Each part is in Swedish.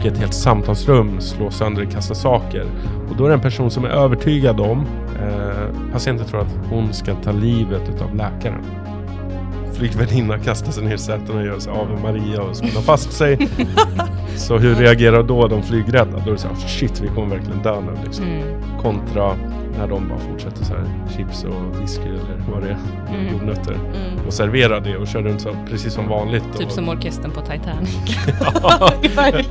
och ett helt samtalsrum slås sönder och kasta saker. Och då är det en person som är övertygad om, eh, patienten tror att hon ska ta livet av läkaren. Flygvärdinnan kastar sig ner i sätet och gör sig Ave Maria och spänner fast sig. så hur reagerar då de flygrädda? Då är det så här, shit vi kommer verkligen dö nu liksom. Mm. Kontra när de bara fortsätter så här chips och whisky eller vad det är, Mm. jordnötter. Mm. Och serverar det och kör runt så precis som vanligt. Typ och, som orkestern på Titanic. Ja,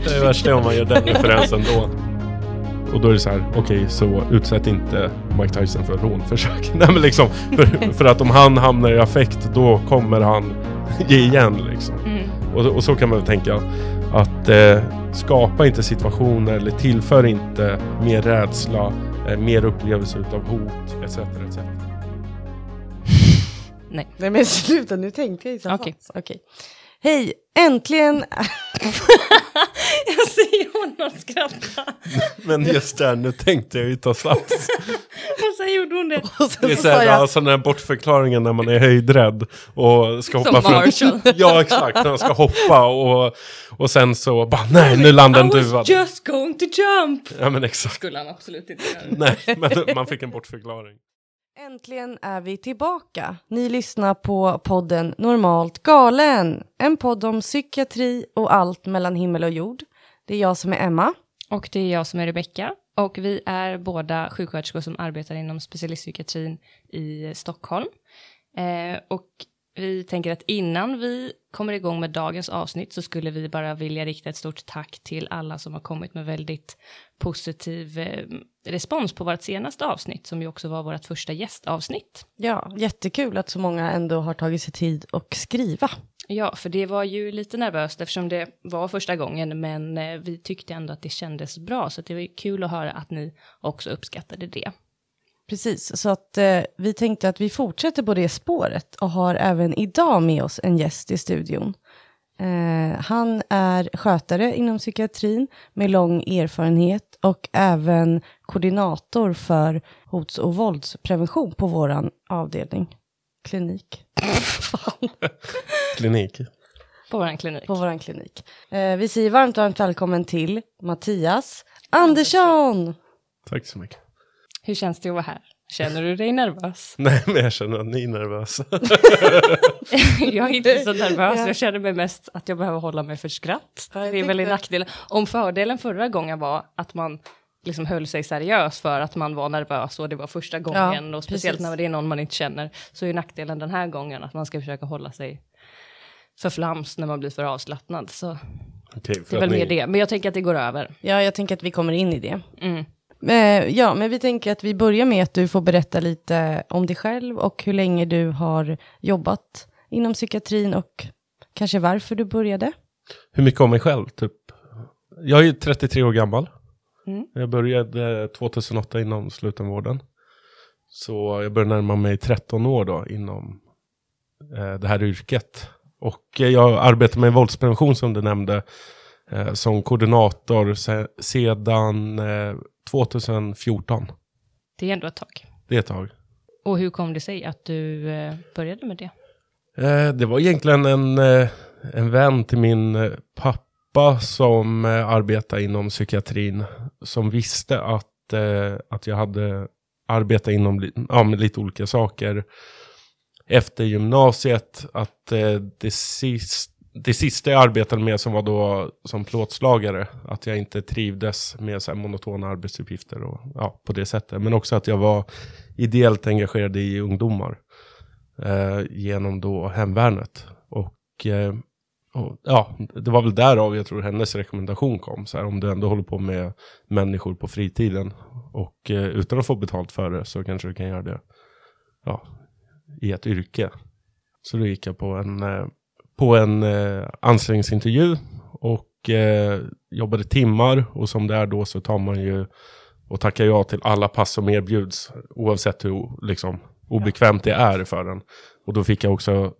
det är värsta om man gör den referensen då. Och då är det så här, okej så utsätt inte Mike Tyson för rånförsök. Nej men liksom, för, för att om han hamnar i affekt då kommer han ge igen liksom. Mm. Och, och så kan man väl tänka att eh, skapa inte situationer eller tillför inte mer rädsla, eh, mer upplevelse utav hot etc. etc. Nej. Nej men sluta, nu tänkte jag i så Okej. fall. Okej. Hej, äntligen! Jag ser honom skratta. Men just där, nu tänkte jag ju ta sats. Och sen gjorde hon det. Det är så här, jag, alltså den här bortförklaringen när man är höjdrädd och ska Som hoppa från... Marshall. Ja, exakt. När man ska hoppa och, och sen så bara, nej, nu landar en I duva. was just going to jump. Ja, men exakt. Skulle han absolut inte göra. Nej, men man fick en bortförklaring. Äntligen är vi tillbaka. Ni lyssnar på podden Normalt galen. En podd om psykiatri och allt mellan himmel och jord. Det är jag som är Emma. Och det är jag som är Rebecka. Och vi är båda sjuksköterskor som arbetar inom specialistpsykiatrin i Stockholm. Eh, och vi tänker att innan vi kommer igång med dagens avsnitt så skulle vi bara vilja rikta ett stort tack till alla som har kommit med väldigt positiv eh, respons på vårt senaste avsnitt som ju också var vårt första gästavsnitt. Ja, jättekul att så många ändå har tagit sig tid att skriva. Ja, för det var ju lite nervöst eftersom det var första gången, men eh, vi tyckte ändå att det kändes bra, så att det var kul att höra att ni också uppskattade det. Precis, så att eh, vi tänkte att vi fortsätter på det spåret och har även idag med oss en gäst i studion. Eh, han är skötare inom psykiatrin med lång erfarenhet och även koordinator för hots och våldsprevention på våran avdelning. Klinik. Fan. Klinik. På vår klinik. på våran klinik. Eh, vi säger varmt, varmt välkommen till Mattias Andersson. Tack så mycket. Hur känns det att vara här? Känner du dig nervös? Nej, men jag känner att ni är nervösa. jag är inte så nervös, Ja. jag känner mig mest att jag behöver hålla mig för skratt. Ja, det är väl en nackdel. Om fördelen förra gången var att man liksom höll sig seriös för att man var nervös och det var första gången och speciellt precis. när det är någon man inte känner så är nackdelen den här gången att man ska försöka hålla sig för flams när man blir för avslappnad. Så det för är väl mer ni, det, men jag tänker att det går över. Ja, jag tänker att vi kommer in i det. Mm. Eh, ja, men vi tänker att vi börjar med att du får berätta lite om dig själv och hur länge du har jobbat inom psykiatrin och kanske varför du började. Hur mycket om mig själv, typ? Jag är ju 33 år gammal. Mm. Jag började 2008 inom slutenvården. Så jag började närma mig 13 år då inom eh, det här yrket. Och jag arbetar med våldsprevention som du nämnde. Eh, som koordinator se, sedan eh, 2014. Det är ändå ett tag. Det är ett tag. Och hur kom det sig att du eh, började med det? Eh, det var egentligen en, eh, en vän till min eh, pappa som eh, arbetade inom psykiatrin. Som visste att, att jag hade arbetat inom ja, med lite olika saker. Efter gymnasiet, att det, sist, det sista jag arbetade med som var då som plåtslagare, att jag inte trivdes med så här monotona arbetsuppgifter och ja, på det sättet. Men också att jag var ideellt engagerad i ungdomar eh, genom då hemvärnet. Och, eh, och ja, det var väl därav jag tror hennes rekommendation kom. Så här, om du ändå håller på med människor på fritiden och eh, utan att få betalt för det så kanske du kan göra det ja, i ett yrke. Så då gick jag på en, eh, på en eh, anställningsintervju och eh, jobbade timmar och som det är då så tar man ju och tackar ja till alla pass som erbjuds oavsett hur liksom, obekvämt det är för en. Och då fick jag också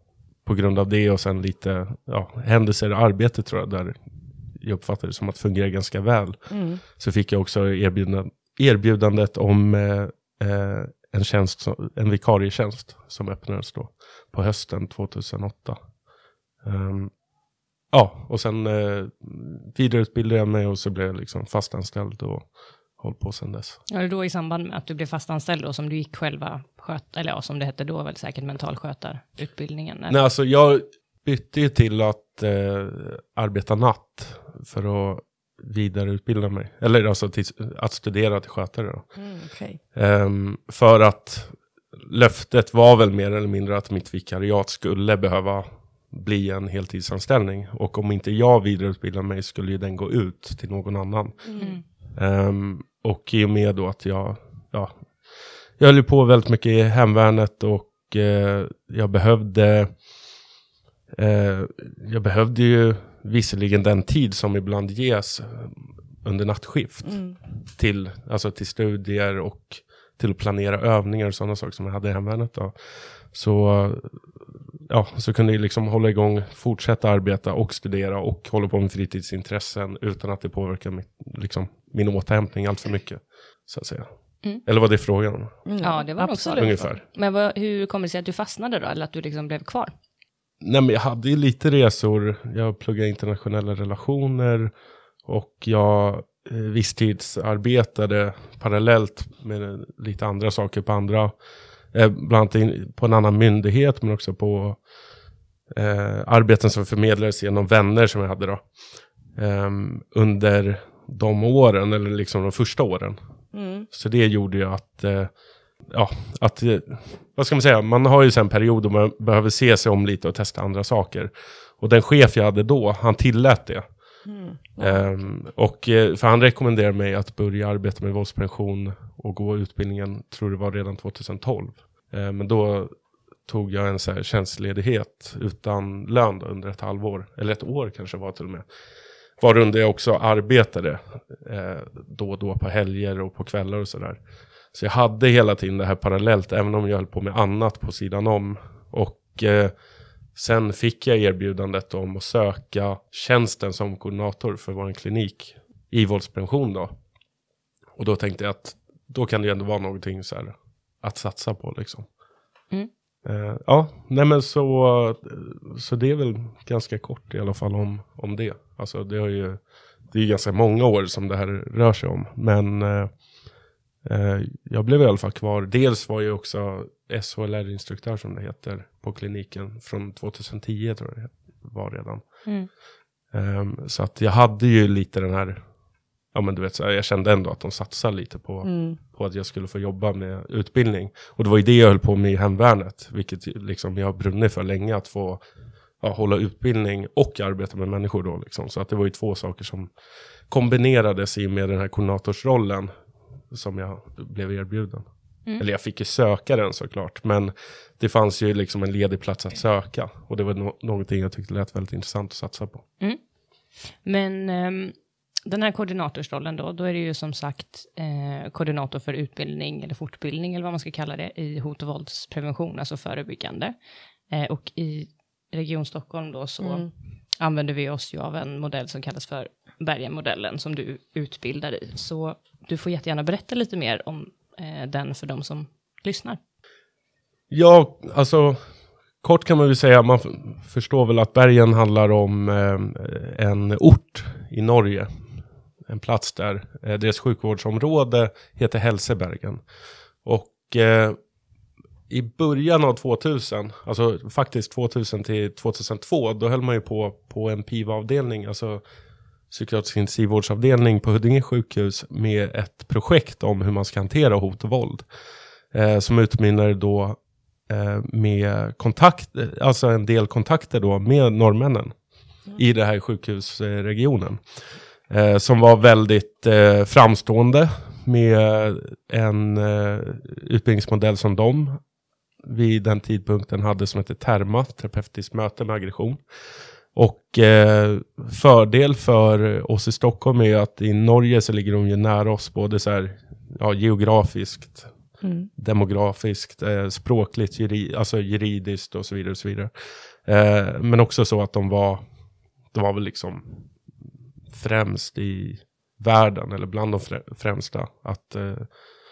på grund av det och sen lite ja, händelser i arbetet tror jag där jag uppfattade det som att det fungerar ganska väl. Mm. Så fick jag också erbjudan, erbjudandet om eh, eh, en, tjänst, som- en vikarietjänst som öppnades då på hösten 2008. Ehm, ja, och sen eh, vidareutbildade jag mig och så blev jag liksom fastanställd och hållit på sedan dess. Ja, det då i samband med att du blev fastanställd och som du gick själva sköt, eller ja, som det hette då, väl säkert mentalskötarutbildningen? eller? Nej, alltså jag bytte ju till att eh, arbeta natt för att vidareutbilda mig. Eller alltså till, att studera till skötare. Då. Mm, okej. Ehm, för att löftet var väl mer eller mindre att mitt vikariat skulle behöva bli en heltidsanställning. Och om inte jag vidareutbildar mig skulle ju den gå ut till någon annan. Mm. Ehm, och i och med då att jag, ja, jag höll ju på väldigt mycket i hemvärnet och eh, jag behövde, eh, jag behövde ju visserligen den tid som ibland ges under nattskift Mm. till, alltså till studier och till att planera övningar och sådana saker som jag hade i hemvärnet. Då. Så, ja, så kunde jag liksom hålla igång, fortsätta arbeta och studera och hålla på med fritidsintressen utan att det påverkar mitt, liksom, min återhämtning allt för mycket. Så att säga. Mm. Eller vad det frågan? Mm. Ja, det var Absolut. Ungefär. Men vad, hur kommer det sig att du fastnade då, eller att du liksom blev kvar? Nej, men jag hade ju lite resor. Jag pluggade internationella relationer och jag eh, visstidsarbetade parallellt med lite andra saker på andra, eh, bland annat på en annan myndighet men också på eh, arbeten som förmedlades genom vänner som jag hade då. Ehm, under de åren, eller liksom de första åren. Mm. Så det gjorde ju att, eh, ja, att, eh, vad ska man säga, man har ju sen en period då man behöver se sig om lite och testa andra saker. Och den chef jag hade då, han tillät det. Mm. Um, och, eh, för han rekommenderade mig att börja arbeta med våldsprevention och gå utbildningen, tror det var redan 2012. Ehm, men då tog jag en så här tjänstledighet utan lön då, under ett halvår, eller ett år kanske var till och med. Varunder jag också arbetade eh, då och då på helger och på kvällar och sådär. Så jag hade hela tiden det här parallellt, även om jag höll på med annat på sidan om. Och eh, sen fick jag erbjudandet om att söka tjänsten som koordinator för vår klinik i våldsprevention då. Och då tänkte jag att då kan det ju ändå vara någonting så här att satsa på liksom. Mm. Eh, ja, nej men så, så det är väl ganska kort i alla fall om, om det. Alltså det har ju, det är ju ganska många år som det här rör sig om. Men eh, jag blev i alla fall kvar. Dels var jag också SHLR-instruktör som det heter på kliniken från 2010 tror jag det var redan. Mm. Ehm, så att jag hade ju lite den här, ja men du vet, jag kände ändå att de satsade lite på, Mm. på att jag skulle få jobba med utbildning. Och det var ju det jag höll på med i hemvärnet, vilket liksom jag har brunnit för länge, att få ja, hålla utbildning och arbeta med människor då. Liksom. Så att det var ju två saker som kombinerades i med den här koordinatorsrollen som jag blev erbjuden. Mm. Eller jag fick ju söka den såklart, men det fanns ju liksom en ledig plats att söka. Och det var no- någonting jag tyckte lät väldigt intressant att satsa på. Men ehm, den här koordinatorsrollen då, då är det ju som sagt eh, koordinator för utbildning eller fortbildning eller vad man ska kalla det i hot och våldsprevention, alltså förebyggande. Eh, och i Region Stockholm då så Mm. använder vi oss ju av en modell som kallas för Bergenmodellen som du utbildar i. Så du får jättegärna berätta lite mer om eh, den för de som lyssnar. Ja, alltså kort kan man väl säga, man förstår väl att Bergen handlar om eh, en ort i Norge. En plats där. Eh, deras sjukvårdsområde heter Hälsebergen. Och eh, i början av 2000, alltså faktiskt 2000 till 2002, då höll man ju på på en PIVA-avdelning, alltså psykiatrisk intensivvårdsavdelning på Huddinge sjukhus med ett projekt om hur man ska hantera hot och våld. Eh, som utmynnade då eh, med kontakt, eh, alltså en del kontakter då med norrmännen i den här sjukhusregionen. Eh, som var väldigt eh, framstående med en eh, utbildningsmodell som de vid den tidpunkten hade som heter TERMA, terapeutiskt möte med aggression. Och eh, fördel för oss i Stockholm är att i Norge så ligger de ju nära oss både så här, ja, geografiskt, Mm. demografiskt, eh, språkligt, juri, alltså juridiskt och så vidare. Och så vidare. Eh, men också så att de var, de var väl liksom främst i världen, eller bland de frä- främsta, att eh,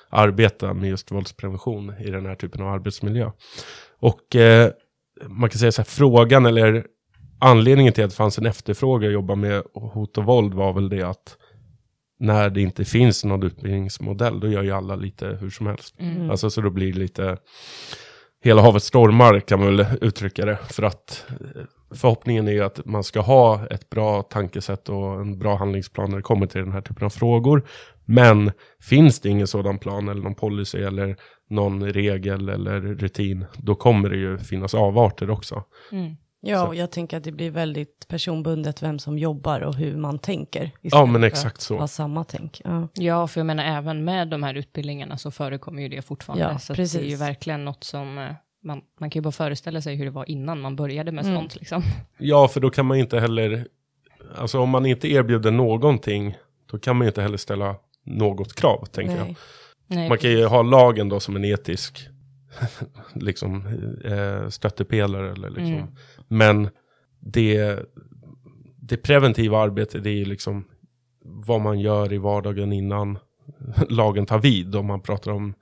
arbeta med just våldsprevention i den här typen av arbetsmiljö. Och eh, man kan säga så här, frågan eller anledningen till att det fanns en efterfrågan att jobba med hot och våld var väl det att när det inte finns någon utbildningsmodell, då gör ju alla lite hur som helst. Mm. Alltså så då blir det lite, hela havet stormar kan man väl uttrycka det. För att eh, förhoppningen är ju att man ska ha ett bra tankesätt och en bra handlingsplan när det kommer till den här typen av frågor. Men finns det ingen sådan plan eller någon policy eller någon regel eller rutin, då kommer det ju finnas avarter också. Mm. Ja, och jag tänker att det blir väldigt personbundet vem som jobbar och hur man tänker. Ja, men exakt så. Ha samma tänk. Ja. Ja, för jag menar även med de här utbildningarna så förekommer ju det fortfarande. Ja, så att det är ju precis. verkligen något som eh, man, man kan ju bara föreställa sig hur det var innan man började med Mm. sånt liksom. Ja, för då kan man inte heller, alltså om man inte erbjuder någonting, då kan man ju inte heller ställa något krav, tänker jag. Nej. Nej, Man kan ju ha lagen då som en etisk liksom, eh, stöttepelare. Eller liksom. Mm. Men det, det preventiva arbetet det är ju liksom vad man gör i vardagen innan lagen tar vid. Om man pratar om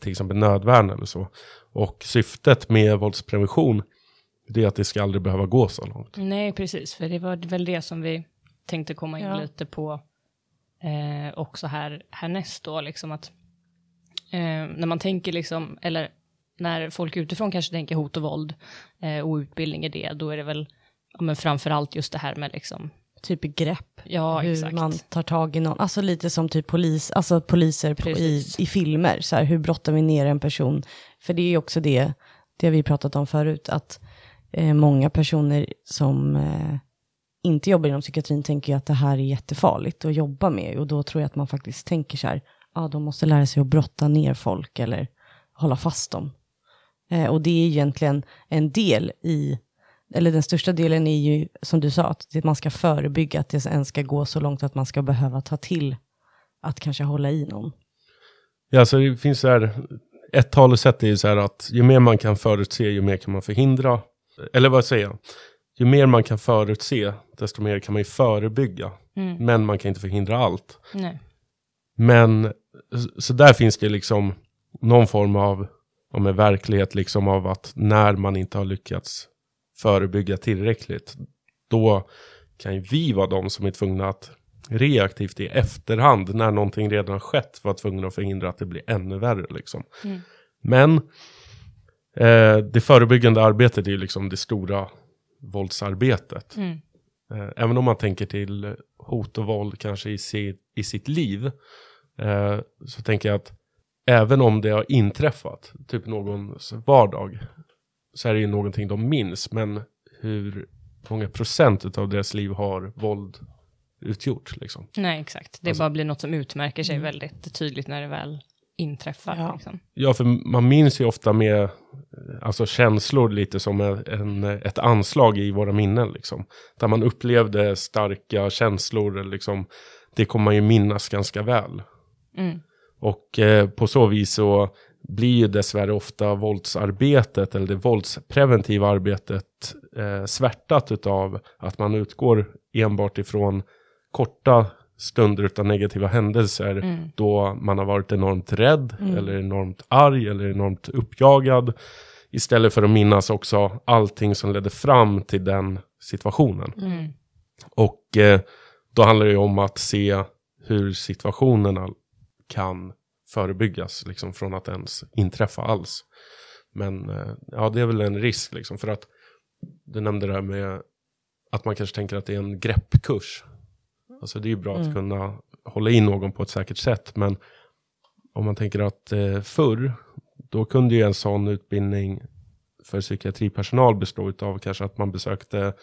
till exempel nödvärn eller så. Och syftet med våldsprevention det är att det ska aldrig behöva gå så långt. Nej, precis, för det var väl det som vi tänkte komma in Ja. lite på eh, också här härnäst då, liksom att eh, när man tänker liksom, eller när folk utifrån kanske tänker hot och våld eh, och utbildning i det, då är det väl ja, men framför allt just det här med liksom, Typ grepp, ja hur exakt. man tar tag i någon. Alltså lite som typ polis, alltså poliser på, i, i filmer. Så här, hur brottar vi ner en person? För det är ju också det, det har vi pratat om förut, att eh, många personer som eh, inte jobbar inom psykiatrin tänker ju att det här är jättefarligt att jobba med. Och då tror jag att man faktiskt tänker så här, ja de måste lära sig att brotta ner folk eller hålla fast dem. Eh, och det är egentligen en del i, eller den största delen är ju som du sa, att man ska förebygga att det ens ska gå så långt att man ska behöva ta till att kanske hålla i någon. Ja, så det finns så här, ett talesätt är ju så här att ju mer man kan förutse, ju mer kan man förhindra. Eller vad säger jag? Ju mer man kan förutse, desto mer kan man ju förebygga. Mm. Men man kan inte förhindra allt. Nej. Men så där finns det liksom någon form av om en verklighet liksom av att när man inte har lyckats förebygga tillräckligt, då kan ju vi vara de som är tvungna att reaktivt i efterhand, när någonting redan har skett, vara tvungna att förhindra att det blir ännu värre. Liksom. Mm. Men eh, det förebyggande arbetet är ju liksom det stora våldsarbetet. Mm. Eh, även om man tänker till hot och våld kanske i, si, i sitt liv. Eh, så tänker jag att även om det har inträffat, typ någons vardag. Så är det ju någonting de minns. Men hur många procent av deras liv har våld utgjort? Liksom. Nej, exakt. Det Alltså- bara blir något som utmärker sig Mm. väldigt tydligt när det väl inträffar. Ja. Liksom. Ja, för man minns ju ofta med alltså känslor lite som en, en, ett anslag i våra minnen. Liksom. Där man upplevde starka känslor, liksom, det kommer man ju minnas ganska väl. Mm. Och eh, på så vis så blir ju dessvärre ofta våldsarbetet eller det våldspreventiva arbetet eh, svärtat utav att man utgår enbart ifrån korta stunder utav negativa händelser Mm. då man har varit enormt rädd Mm. eller enormt arg eller enormt uppjagad istället för att minnas också allting som ledde fram till den situationen. Mm. Och eh, då handlar det ju om att se hur situationerna kan förebyggas liksom, från att ens inträffa alls. Men eh, ja, det är väl en risk liksom, för att du nämnde det här med att man kanske tänker att det är en greppkurs. Alltså det är ju bra Mm. att kunna hålla in någon på ett säkert sätt, men om man tänker att eh, förr, då kunde ju en sån utbildning för psykiatripersonal bestå av kanske att man besökte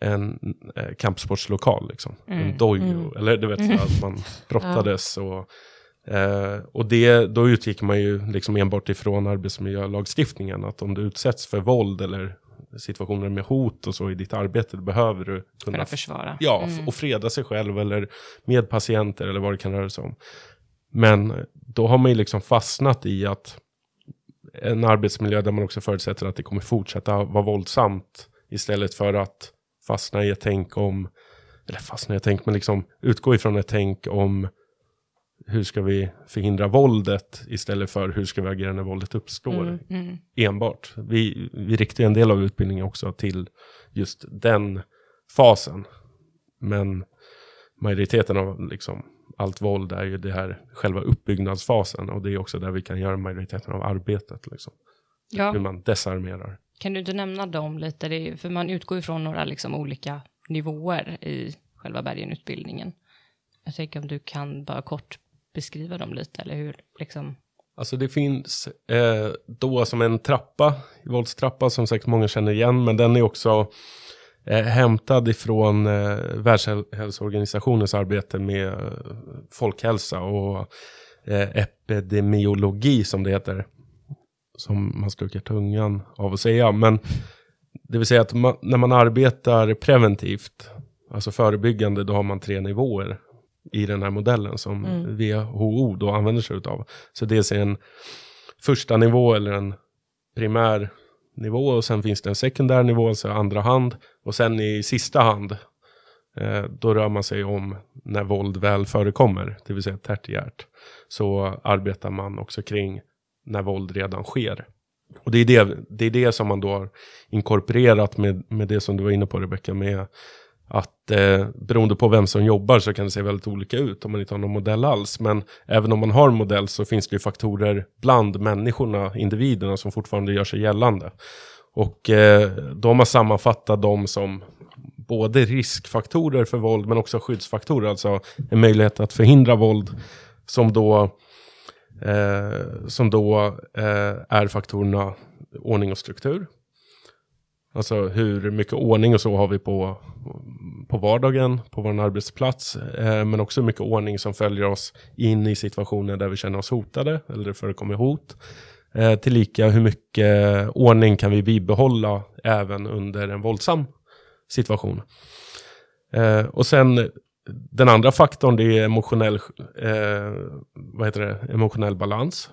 en eh, kampsportslokal, liksom. Mm. en dojo, Mm. eller du vet, så här, att man brottades och Eh, och det, då utgick man ju liksom enbart ifrån arbetsmiljölagstiftningen. Att om du utsätts för våld eller situationer med hot och så i ditt arbete, då behöver du kunna Kunna försvara. Ja, Mm. och freda sig själv eller med patienter eller vad det kan röra sig om. Men då har man ju liksom fastnat i att en arbetsmiljö där man också förutsätter att det kommer fortsätta vara våldsamt istället för att fastna i ett tänk om, eller fastna i ett tänk, men liksom utgå ifrån ett tänk om hur ska vi förhindra våldet istället för hur ska vi agera när våldet uppstår Mm, mm. enbart. Vi, vi riktar en del av utbildningen också till just den fasen. Men majoriteten av liksom, allt våld är ju det här själva uppbyggnadsfasen och det är också där vi kan göra majoriteten av arbetet. Liksom. Hur Ja, man desarmerar kan du inte nämna dem lite? Är, för man utgår ju från några liksom olika nivåer i själva Bergenutbildningen. Jag tänker om du kan bara kort beskriva dem lite, eller hur? Liksom, Alltså det finns eh, då som en trappa, våldstrappa som säkert många känner igen, men den är också eh, hämtad ifrån eh, Världshälsoorganisationens arbete med eh, folkhälsa och eh, epidemiologi som det heter. Som man stukar tungan av att säga. Men det vill säga att man, när man arbetar preventivt, alltså förebyggande, då har man tre nivåer i den här modellen som Mm. WHO då använder sig av. Så dels är en första nivå eller en primär nivå och sen finns det en sekundär nivå, alltså andra hand. Och sen i sista hand, eh, då rör man sig om när våld väl förekommer, det vill säga tertiärt. Så arbetar man också kring när våld redan sker. Och det är det, det, är det som man då har inkorporerat med, med det som du var inne på Rebecka, med att eh, beroende på vem som jobbar så kan det se väldigt olika ut om man inte har någon modell alls. Men även om man har en modell så finns det ju faktorer bland människorna, individerna som fortfarande gör sig gällande. Och eh, de har sammanfattat dem som både riskfaktorer för våld men också skyddsfaktorer, alltså en möjlighet att förhindra våld som då, eh, som då eh, är faktorerna ordning och struktur. Alltså hur mycket ordning och så har vi på, på vardagen, på vår arbetsplats. Eh, men också hur mycket ordning som följer oss in i situationer där vi känner oss hotade eller det förekommer hot. Eh, tillika hur mycket ordning kan vi bibehålla även under en våldsam situation. Eh, och sen den andra faktorn det är emotionell, eh, vad heter det? emotionell balans,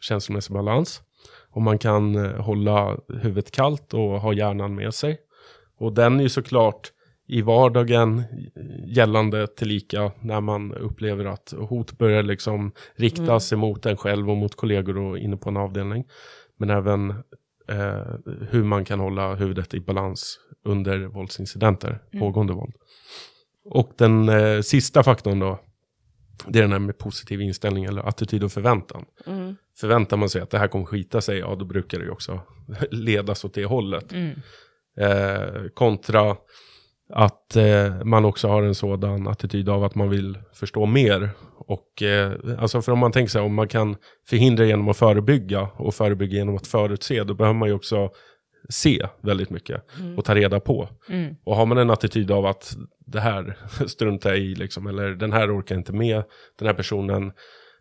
känslomässig balans. Och man kan eh, hålla huvudet kallt och ha hjärnan med sig. Och den är ju såklart i vardagen gällande tillika när man upplever att hot börjar liksom riktas emot en själv och mot kollegor och inne på en avdelning. Men även eh, hur man kan hålla huvudet i balans under våldsincidenter, pågående våld. Och den eh, sista faktorn då, det är den här med positiv inställning eller attityd och förväntan. Mm. Förväntar man sig att det här kommer skita sig, ja då brukar det ju också ledas åt det hållet. mm. Eh, kontra att eh, man också har en sådan attityd av att man vill förstå mer. Och eh, alltså för om man tänker sig om man kan förhindra genom att förebygga och förebygga genom att förutse, då behöver man ju också se väldigt mycket och ta reda på. Mm. Och har man en attityd av att det här struntar jag i, liksom, eller den här orkar inte med, den här personen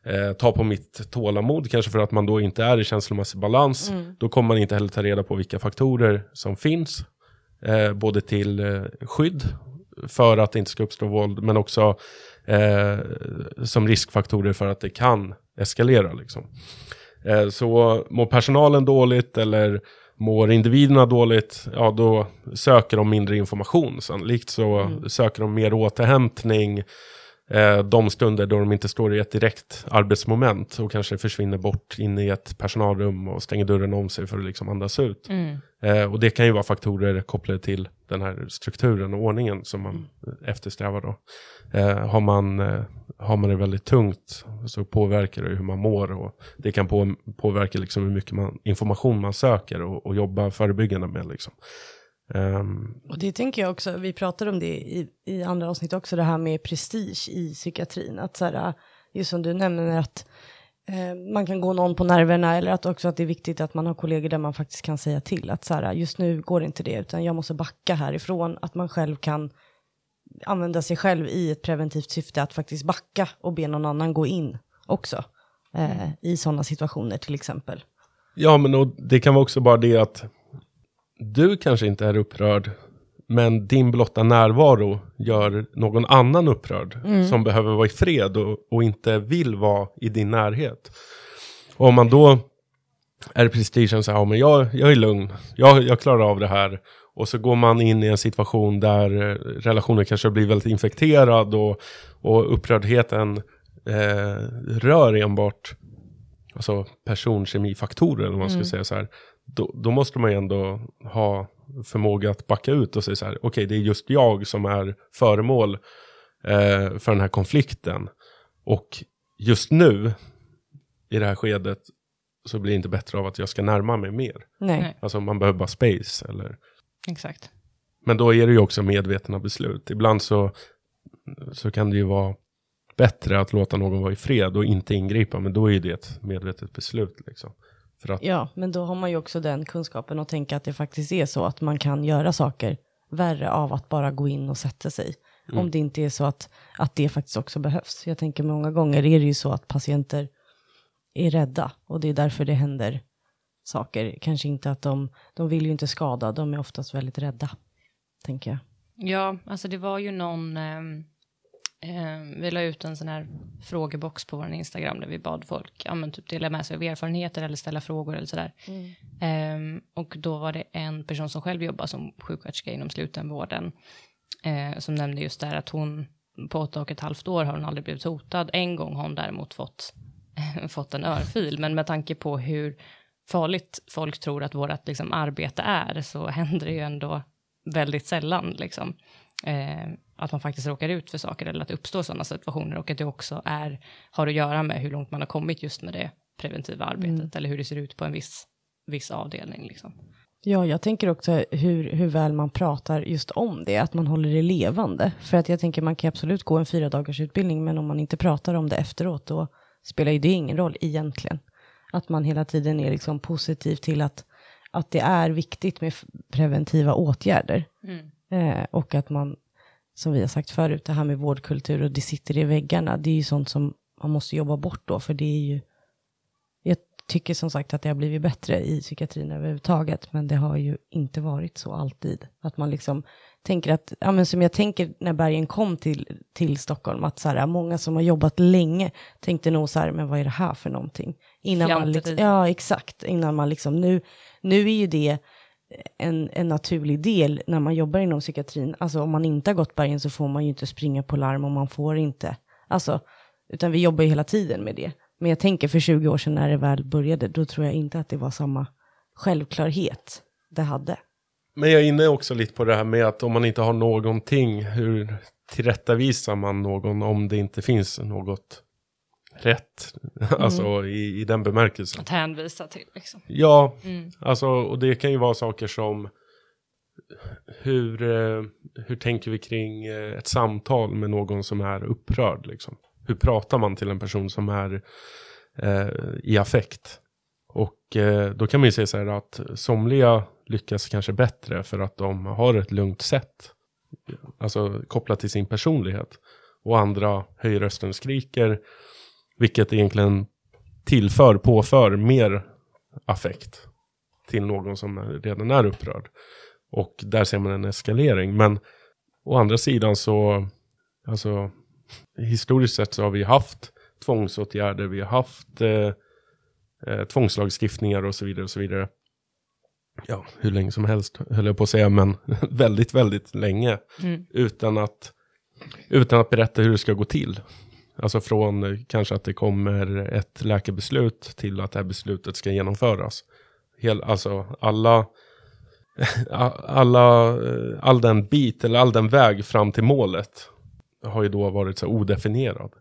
eh, tar på mitt tålamod, kanske för att man då inte är i känslomässig balans, då kommer man inte heller ta reda på vilka faktorer som finns, eh, både till eh, skydd för att det inte ska uppstå våld, men också eh, som riskfaktorer för att det kan eskalera. Liksom. Eh, så mår personalen dåligt eller mår individerna dåligt, ja då söker de mindre information. Sannolikt så söker de mer återhämtning eh, de stunder då de inte står i ett direkt arbetsmoment och kanske försvinner bort in i ett personalrum och stänger dörren om sig för att liksom andas ut. Mm. Eh, och det kan ju vara faktorer kopplade till den här strukturen och ordningen som man eftersträvar då. Eh, har, man, eh, har man det väldigt tungt så påverkar det hur man mår och det kan på, påverka liksom hur mycket man, information man söker och, och jobba förebyggande med. Liksom. Ehm, Och det tänker jag också, vi pratade om det i, i andra avsnitt också, det här med prestige i psykiatrin. Att så här, just som du nämner att eh, man kan gå någon på nerverna eller att också att det är viktigt att man har kollegor där man faktiskt kan säga till att så här, just nu går inte det utan jag måste backa härifrån. Att man själv kan använda sig själv i ett preventivt syfte att faktiskt backa och be någon annan gå in också. Eh, I sådana situationer till exempel. Ja, men och det kan vara också bara det att du kanske inte är upprörd, men din blotta närvaro gör någon annan upprörd som behöver vara i fred och, och inte vill vara i din närhet. Och om man då är prestigen så här, ja, men jag, jag är lugn, jag, jag klarar av det här. Och så går man in i en situation där eh, relationen kanske blir väldigt infekterad och, och upprördheten eh, rör enbart alltså personkemifaktorer, eller vad man ska Mm. säga så här, då, då måste man ju ändå ha förmåga att backa ut och säga så här, okej, det är just jag som är föremål eh, för den här konflikten. Och just nu, i det här skedet, så blir det inte bättre av att jag ska närma mig mer. Nej. Nej. Alltså man behöver bara space, eller Exakt. men då är det ju också medvetna beslut. Ibland så, så kan det ju vara bättre att låta någon vara i fred och inte ingripa. Men då är ju det ett medvetet beslut. Liksom. För att, Ja, men då har man ju också den kunskapen och tänka att det faktiskt är så att man kan göra saker värre av att bara gå in och sätta sig. Om det inte är så att, att det faktiskt också behövs. Jag tänker många gånger är det ju så att patienter är rädda och det är därför det händer saker. Kanske inte att de, de vill ju inte skada, de är oftast väldigt rädda, tänker jag. Ja, alltså det var ju någon, ehm, ehm, vi la ut en sån här frågebox på vår Instagram där vi bad folk, ja men typ dela med sig av erfarenheter eller ställa frågor eller sådär. Ehm, och då var det en person som själv jobbar som sjuksköterska inom slutenvården eh, som nämnde just det här att hon på åtta och ett halvt år har hon aldrig blivit hotad. En gång har hon däremot fått, fått en örfil, men med tanke på hur farligt folk tror att vårt liksom, arbete är så händer det ju ändå väldigt sällan liksom, eh, att man faktiskt råkar ut för saker eller att det uppstår sådana situationer och att det också är, har att göra med hur långt man har kommit just med det preventiva arbetet eller hur det ser ut på en viss, viss avdelning. Liksom. Ja, jag tänker också hur, hur väl man pratar just om det, att man håller det levande. För att jag tänker man kan absolut gå en fyra dagars utbildning, men om man inte pratar om det efteråt, då spelar ju det ingen roll egentligen. Att man hela tiden är liksom positiv till att, att det är viktigt med preventiva åtgärder. Eh, och att man, som vi har sagt förut, det här med vårdkultur och det sitter i väggarna, det är ju sånt som man måste jobba bort då, för det är ju jag tycker som sagt att det har blivit bättre i psykiatrin överhuvudtaget, men det har ju inte varit så alltid. Att man liksom tänker att, ja men som jag tänker när Bergen kom till, till Stockholm, att så här, många som har jobbat länge tänkte nog så här, men vad är det här för någonting? Innan man Fjantigt liksom, ja, exakt, innan man liksom, nu, nu är ju det en, en naturlig del när man jobbar inom psykiatrin. Alltså om man inte har gått bergen så får man ju inte springa på larm och man får inte, alltså, utan vi jobbar ju hela tiden med det. Men jag tänker för 20 år sedan när det väl började, då tror jag inte att det var samma självklarhet det hade. Men jag är inne också lite på det här med att om man inte har någonting, hur tillrättavisar man någon om det inte finns något rätt? alltså i, i den bemärkelsen. Att hänvisa till. Liksom. Ja, Mm. alltså och det kan ju vara saker som hur, eh, hur tänker vi kring eh, ett samtal med någon som är upprörd liksom? Hur pratar man till en person som är eh, i affekt? Och eh, då kan man ju säga så här att somliga lyckas kanske bättre för att de har ett lugnt sätt. Alltså kopplat till sin personlighet. Och andra höjer rösten och skriker. Vilket egentligen tillför, påför mer affekt till någon som är- redan är upprörd. Och där ser man en eskalering. Men å andra sidan så, alltså historiskt sett så har vi haft tvångsåtgärder, vi har haft eh, eh, tvångslagstiftningar och så vidare och så vidare. Ja, hur länge som helst höll jag på att säga, men väldigt, väldigt länge. Mm. Utan att, utan att berätta hur det ska gå till. Alltså från eh, kanske att det kommer ett läkarbeslut till att det här beslutet ska genomföras. Hel, alltså alla, alla, eh, all den bit eller all den väg fram till målet har ju då varit så odefinierad.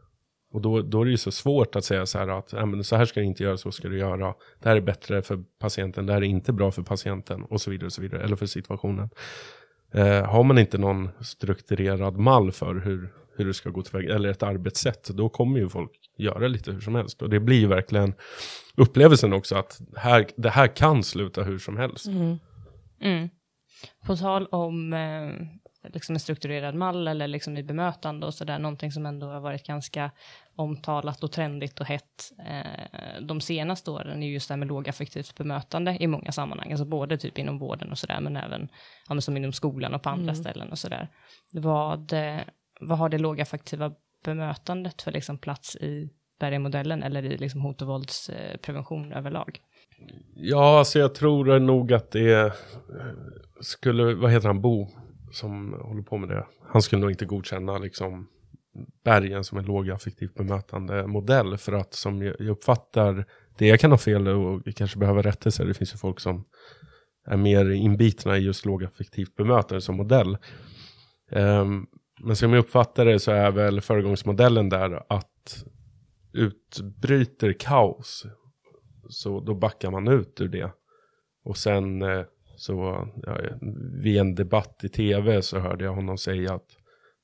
Och då, då är det ju så svårt att säga så här att äh, men så här ska du inte göra, så ska du göra. Det här är bättre för patienten, det här är inte bra för patienten och så vidare och så vidare, eller för situationen. Eh, har man inte någon strukturerad mall för hur, hur det ska gå tillväga, eller ett arbetssätt, då kommer ju folk göra lite hur som helst. Och det blir ju verkligen upplevelsen också att här, det här kan sluta hur som helst. Mm. mm. På tal om eh, liksom en strukturerad mall eller liksom i bemötande och sådär, någonting som ändå har varit ganska omtalat och trendigt och hett eh, de senaste åren är just det här med lågaffektivt bemötande i många sammanhang, alltså både typ inom vården och sådär, men även ja, men som inom skolan och på andra ställen och sådär. Vad, eh, vad har det lågaffektiva bemötandet för liksom plats i Bergenmodellen eller i liksom hot och våldsprevention överlag? Ja, alltså jag tror nog att det skulle, vad heter han, Bo, som håller på med det. Han skulle nog inte godkänna liksom bergen som en lågaffektivt bemötande modell. För att som jag uppfattar det, jag kan ha fel och kanske behöver rättelse. Det finns ju folk som är mer inbitna i just lågaffektivt bemötande som modell. Um, men som jag uppfattar det så är väl föregångsmodellen där att utbryter kaos så då backar man ut ur det. Och sen eh, så ja, vid en debatt i tv så hörde jag honom säga att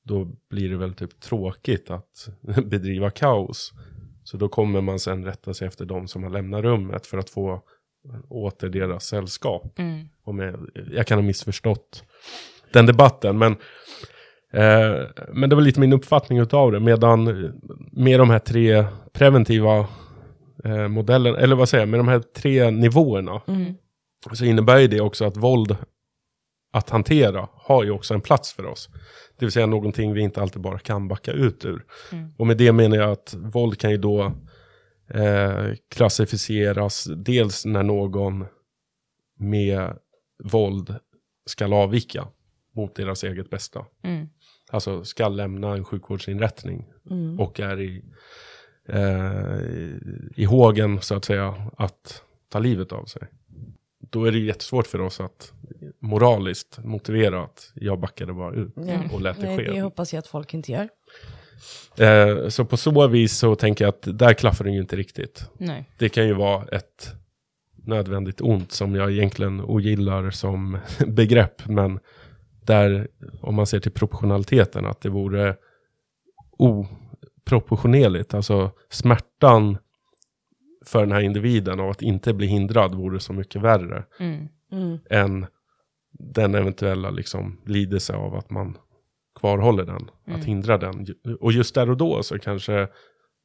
då blir det väl typ tråkigt att bedriva kaos. Så då kommer man sen rätta sig efter de som har lämnat rummet för att få åter deras sällskap. Mm. Om jag, jag kan ha missförstått den debatten. Men, eh, men det var lite min uppfattning av det. Medan med de här tre preventiva eh, modellerna, eller vad säger jag, med de här tre nivåerna. Mm. Så innebär ju det också att våld att hantera har ju också en plats för oss. Det vill säga någonting vi inte alltid bara kan backa ut ur. Mm. Och med det menar jag att våld kan ju då eh, klassificeras dels när någon med våld ska avvika mot deras eget bästa. Mm. Alltså ska lämna en sjukvårdsinrättning Mm. och är i, eh, i hågen så att säga att ta livet av sig. Då är det jättesvårt för oss att moraliskt motivera att jag backade bara ut och lät det Nej, ske. det hoppas jag att folk inte gör. Eh, så på så vis så tänker jag att där klaffar det ju inte riktigt. Nej. Det kan ju vara ett nödvändigt ont som jag egentligen ogillar som begrepp. Men där, om man ser till proportionaliteten, att det vore oproportionerligt. Alltså smärtan för den här individen av att inte bli hindrad vore så mycket värre Mm. Mm. än den eventuella liksom, lidelse av att man kvarhåller den, Mm. att hindra den. Och just där och då så kanske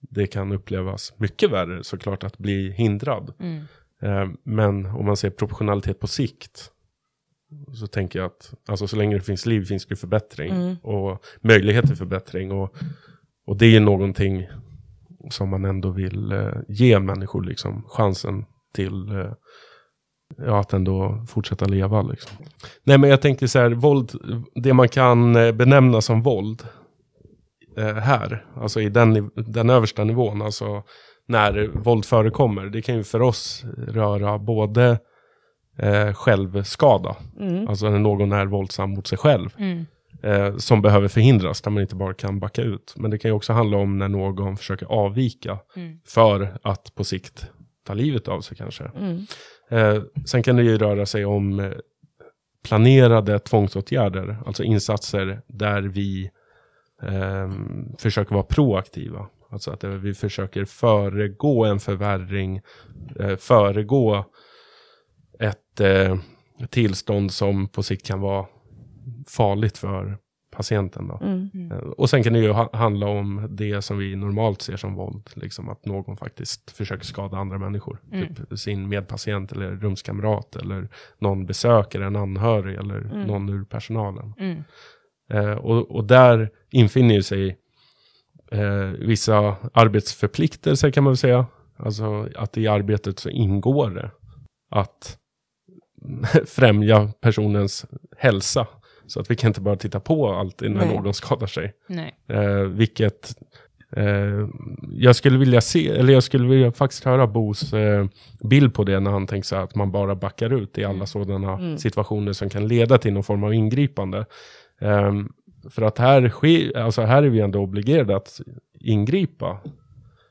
det kan upplevas mycket värre såklart att bli hindrad. Mm. Eh, men om man ser proportionalitet på sikt så tänker jag att alltså, så länge det finns liv finns det förbättring Mm. och möjlighet till förbättring. Och, och det är någonting som man ändå vill eh, ge människor liksom, chansen till eh, ja, att ändå fortsätta leva. Liksom. Nej men jag tänker så här, våld, det man kan eh, benämna som våld eh, här, alltså i den, den översta nivån, alltså när våld förekommer, det kan ju för oss röra både eh, självskada, Mm. alltså när någon är våldsam mot sig själv, Mm. Eh, som behöver förhindras, där man inte bara kan backa ut. Men det kan ju också handla om när någon försöker avvika Mm. för att på sikt ta livet av sig kanske. Mm. Eh, sen kan det ju röra sig om eh, planerade tvångsåtgärder, alltså insatser där vi eh, försöker vara proaktiva. Alltså att eh, vi försöker föregå en förvärring, eh, föregå ett eh, tillstånd som på sikt kan vara farligt för patienten. Då. Mm. Eh, Och sen kan det ju ha handla om det som vi normalt ser som våld. Liksom att någon faktiskt försöker skada andra människor. Mm. Typ sin medpatient eller rumskamrat. Eller någon besökare, en anhörig eller Mm. någon ur personalen. Mm. Eh, och, och där infinner ju sig eh, vissa arbetsförpliktelser kan man väl säga. Alltså att i arbetet så ingår det att främja personens hälsa. Så att vi kan inte bara titta på alltid när Nej. någon skadar sig. Nej. Eh, vilket eh, jag skulle vilja se, eller jag skulle vilja faktiskt höra Bos eh, bild på det när han tänker sig att man bara backar ut i alla Mm. sådana Mm. situationer som kan leda till någon form av ingripande. Ehm, för att här, alltså här är vi ändå obligerade att ingripa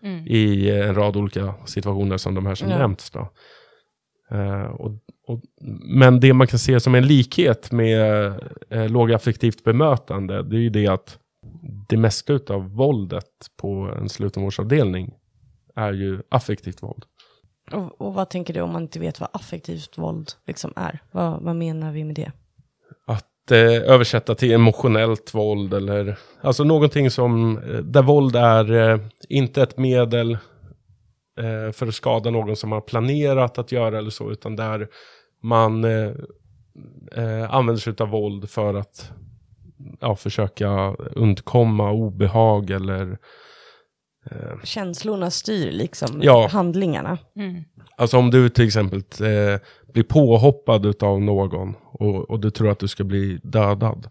Mm. i en rad olika situationer som de här som Ja. nämnts. Då. Eh, och, och, men det man kan se som en likhet med uh, lågaffektivt bemötande, det är ju det att det mesta av våldet på en slutenvårdsavdelning är ju affektivt våld. Och, och vad tänker du om man inte vet vad affektivt våld liksom är? Vad, vad menar vi med det? Att eh, översätta till emotionellt våld eller alltså någonting som eh, där våld är eh, inte ett medel eh, för att skada någon som har planerat att göra eller så, utan där man eh, eh, använder sig av våld för att ja, försöka undkomma obehag eller eh, Känslorna styr liksom Ja. handlingarna. Mm. Alltså om du till exempel eh, blir påhoppad av någon och, och du tror att du ska bli dödad.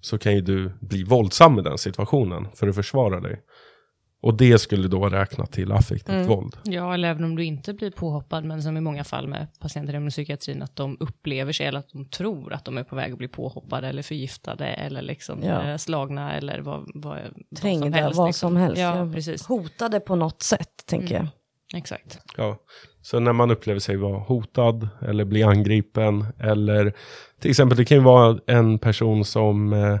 så kan ju du bli våldsam i den situationen för att försvara dig. Och det skulle då räkna till affektivt Mm. våld. Ja, eller även om du inte blir påhoppad, men som i många fall med patienter inom psykiatrin, att de upplever sig eller att de tror att de är på väg att bli påhoppade eller förgiftade eller liksom Ja. eh, slagna eller vad, vad, vad som Trängda, helst. vad liksom. som helst. Ja, precis. Hotade på något sätt, tänker Mm. jag. Exakt. Ja. Så när man upplever sig vara hotad eller bli angripen eller till exempel det kan ju vara en person som eh,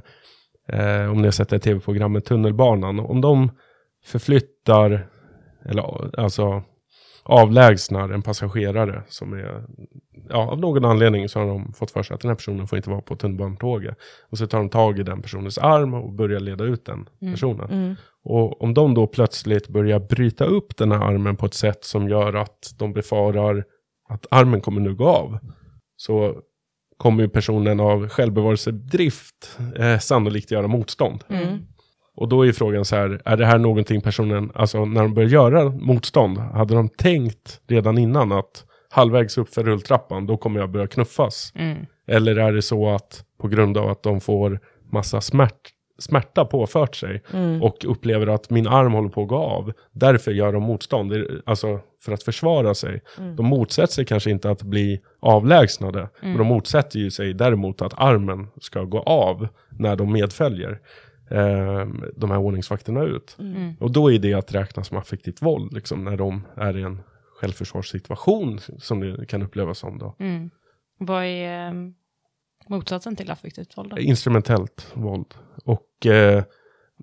eh, om ni har sett det tv-programmet Tunnelbanan, om de förflyttar eller alltså avlägsnar en passagerare som är, ja av någon anledning så har de fått för sig att den här personen får inte vara på tunnelbanetåget. Och så tar de tag i den personens arm och börjar leda ut den personen. Mm. Och om de då plötsligt börjar bryta upp den här armen på ett sätt som gör att de befarar att armen kommer nu gå av. Så kommer ju personen av självbevarelsedrift eh, sannolikt göra motstånd. Mm. Och då är frågan så här, är det här någonting personen, alltså när de börjar göra motstånd, hade de tänkt redan innan att halvvägs upp för rulltrappan, då kommer jag börja knuffas? Mm. Eller är det så att på grund av att de får massa smärt, smärta påfört sig Mm. och upplever att min arm håller på att gå av, därför gör de motstånd, alltså för att försvara sig. Mm. De motsätter sig kanske inte att bli avlägsnade, men de motsätter ju sig däremot att armen ska gå av när de medföljer eh, de här ordningsvakterna ut. Mm. Och då är det att räkna som affektivt våld, liksom, när de är i en självförsvarssituation som det kan upplevas som. Då. Mm. Vad är eh, motsatsen till affektivt våld? Då? Instrumentellt våld. Och eh,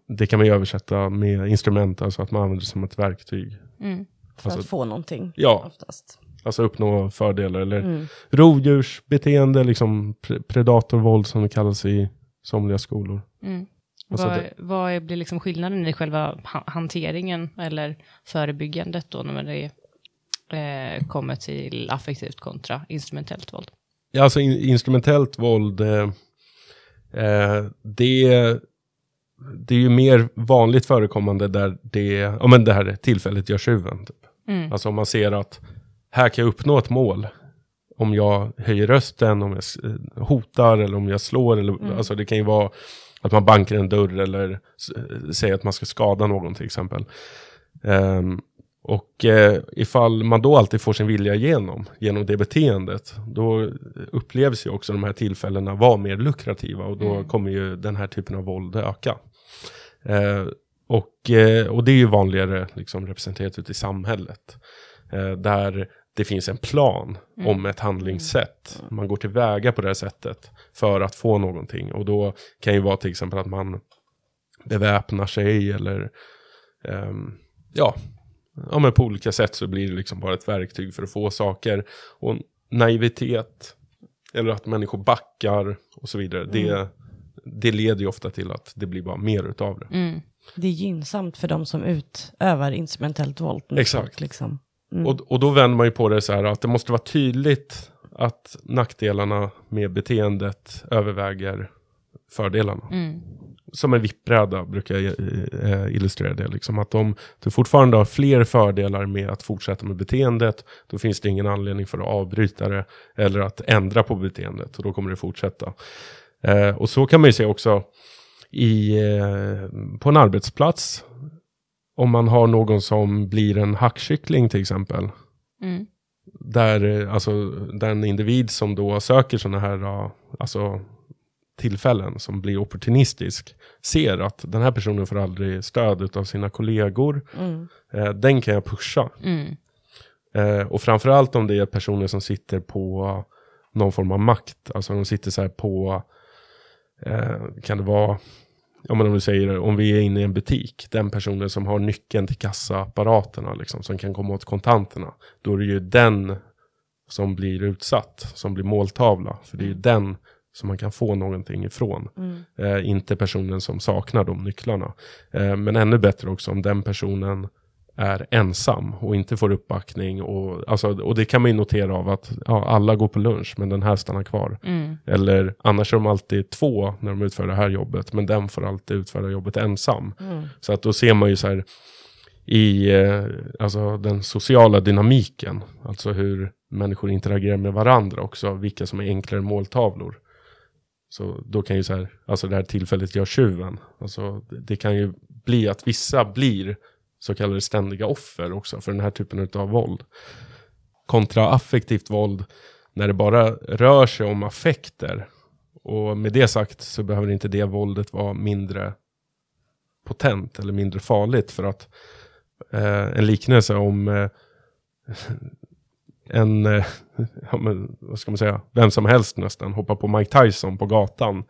det kan man ju översätta med instrument, alltså att man använder det som ett verktyg. Mm. För Alltså- att få någonting, Ja, oftast. alltså uppnå fördelar. Eller Mm. rovdjursbeteende, liksom pre- predatorvåld som det kallas i somliga skolor. Mm. Vad, det- vad blir liksom skillnaden i själva ha- hanteringen eller förebyggandet då när det eh, kommer till affektivt kontra instrumentellt våld? Ja, alltså in, instrumentellt våld, eh, eh, det, det är ju mer vanligt förekommande där det, ja men det här tillfället gör tjuven. Typ. Mm. Alltså om man ser att här kan jag uppnå ett mål. Om jag höjer rösten, om jag eh, hotar eller om jag slår. Eller, Alltså det kan ju vara att man bankar en dörr eller säger att man ska skada någon till exempel. Ehm, och eh, ifall man då alltid får sin vilja igenom, genom det beteendet, då upplevs ju också de här tillfällena vara mer lukrativa och då kommer ju den här typen av våld öka. Eh, och, eh, och det är ju vanligare liksom, representerat ute i samhället. Eh, där det finns en plan om ett handlingssätt. Man går tillväga på det här sättet för att få någonting. Och då kan ju vara till exempel att man beväpnar sig eller ehm, ja, ja, men på olika sätt så blir det liksom bara ett verktyg för att få saker. Och naivitet, eller att människor backar och så vidare, det, det leder ju ofta till att det blir bara mer utav det. Mm. Det är gynnsamt för de som utövar instrumentellt våld. Exakt. Liksom. Mm. Och, och då vänder man ju på det så här att det måste vara tydligt att nackdelarna med beteendet överväger fördelarna. Mm. Som en vippbräda brukar jag eh, illustrera det. Liksom att om du fortfarande har fler fördelar med att fortsätta med beteendet, då finns det ingen anledning för att avbryta det eller att ändra på beteendet och då kommer det fortsätta. Eh, och så kan man ju se också i, eh, på en arbetsplats. Om man har någon som blir en hackkyckling till exempel. Mm. Där, eh, alltså, den individ som då söker sådana här ja, alltså, tillfällen som blir opportunistisk ser att den här personen får aldrig stöd av sina kollegor. Mm. Eh, den kan jag pusha. Mm. Eh, och framförallt om det är personer som sitter på någon form av makt. Alltså de sitter så här på, eh, kan det vara, om du säger om vi är inne i en butik, den personen som har nyckeln till kassaapparaterna liksom, som kan komma åt kontanterna. Då är det ju den som blir utsatt, som blir måltavla. För det är ju den som man kan få någonting ifrån. Mm. Eh, inte personen som saknar de nycklarna. Eh, men ännu bättre också om den personen är ensam och inte får uppbackning. Och, alltså, och det kan man ju notera av att ja, alla går på lunch men den här stannar kvar. Mm. Eller annars är de alltid två när de utför det här jobbet men den får alltid utföra jobbet ensam. Mm. Så att då ser man ju så här i eh, alltså den sociala dynamiken, alltså hur människor interagerar med varandra också, vilka som är enklare måltavlor. Så då kan ju så här, alltså det här tillfället gör tjuven. Alltså det, det kan ju bli att vissa blir så kallade ständiga offer också för den här typen av våld. Kontra affektivt våld, när det bara rör sig om affekter. Och med det sagt så behöver inte det våldet vara mindre potent eller mindre farligt. För att eh, en liknelse om eh, en, eh, ja, men, vad ska man säga, vem som helst nästan hoppar på Mike Tyson på gatan.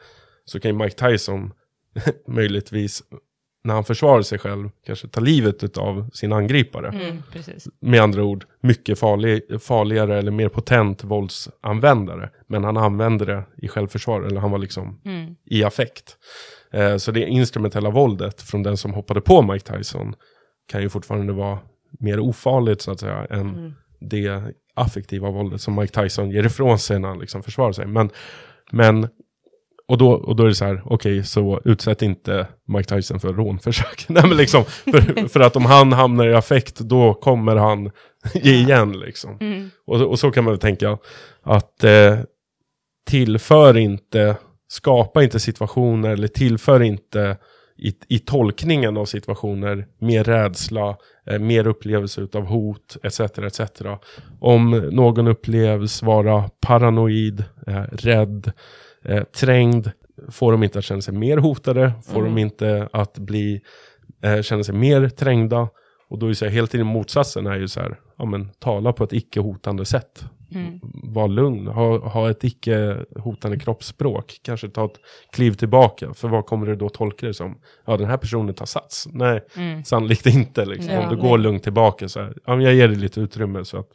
Så kan ju Mike Tyson möjligtvis, när han försvarar sig själv, kanske ta livet av sin angripare. Mm. Med andra ord, mycket farlig, farligare eller mer potent våldsanvändare. Men han använde det i självförsvar, eller han var liksom Mm. i affekt. Eh, så det instrumentella våldet från den som hoppade på Mike Tyson kan ju fortfarande vara mer ofarligt så att säga än Mm. det affektiva våldet som Mike Tyson ger ifrån sig när han liksom försvarar sig. Men, men och, då, och då är det så här, okej, så utsätt inte Mike Tyson för rånförsök. Nej, men liksom, för, för att om han hamnar i affekt, då kommer han ge igen. Liksom. Mm. Och, och så kan man väl tänka att eh, tillför inte, skapa inte situationer eller tillför inte i, i tolkningen av situationer mer rädsla, eh, mer upplevelse av hot etc. etc. Om någon upplevs vara paranoid, eh, rädd, eh, trängd, får de inte att känna sig mer hotade, får de inte att bli, eh, känna sig mer trängda. Och då är så här, helt tiden motsatsen är ju så här, ja men tala på ett icke-hotande sätt. Mm. Var lugn, ha, ha ett icke-hotande kroppsspråk. Kanske ta ett kliv tillbaka, för vad kommer du då tolka det som? Ja, den här personen tar sats. Nej, Mm. sannolikt inte. Liksom. Ja, Om du nej. går lugnt tillbaka så här, ja, men jag ger dig lite utrymme så att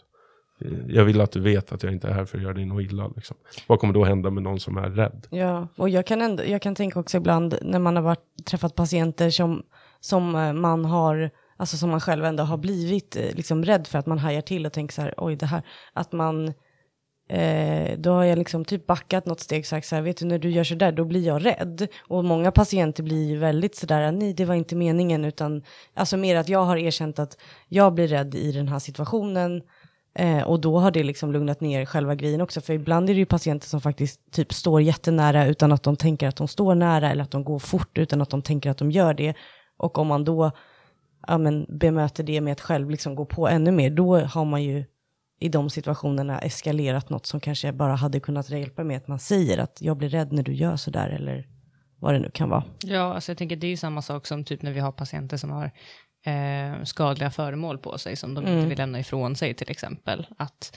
jag vill att du vet att jag inte är här för att göra dig något illa. Liksom. Vad kommer då hända med någon som är rädd? Ja, och jag kan, ändå, jag kan tänka också ibland när man har varit, träffat patienter som, som eh, man har, alltså som man själv ändå har blivit eh, liksom rädd för att man hajar till och tänker så här, oj det här, att man, eh, då har jag liksom typ backat något steg och sagt så här, vet du när du gör så där, då blir jag rädd. Och många patienter blir ju väldigt så där, nej det var inte meningen, utan alltså mer att jag har erkänt att jag blir rädd i den här situationen. Eh, och då har det liksom lugnat ner själva grejen också. För ibland är det ju patienter som faktiskt typ står jättenära utan att de tänker att de står nära eller att de går fort utan att de tänker att de gör det. Och om man då ja, men, bemöter det med att själv liksom gå på ännu mer, då har man ju i de situationerna eskalerat något som kanske bara hade kunnat hjälpa med att man säger att jag blir rädd när du gör sådär eller vad det nu kan vara. Ja, alltså jag tänker det är ju samma sak som typ när vi har patienter som har eh, skadliga föremål på sig som de inte Mm. vill lämna ifrån sig till exempel. Att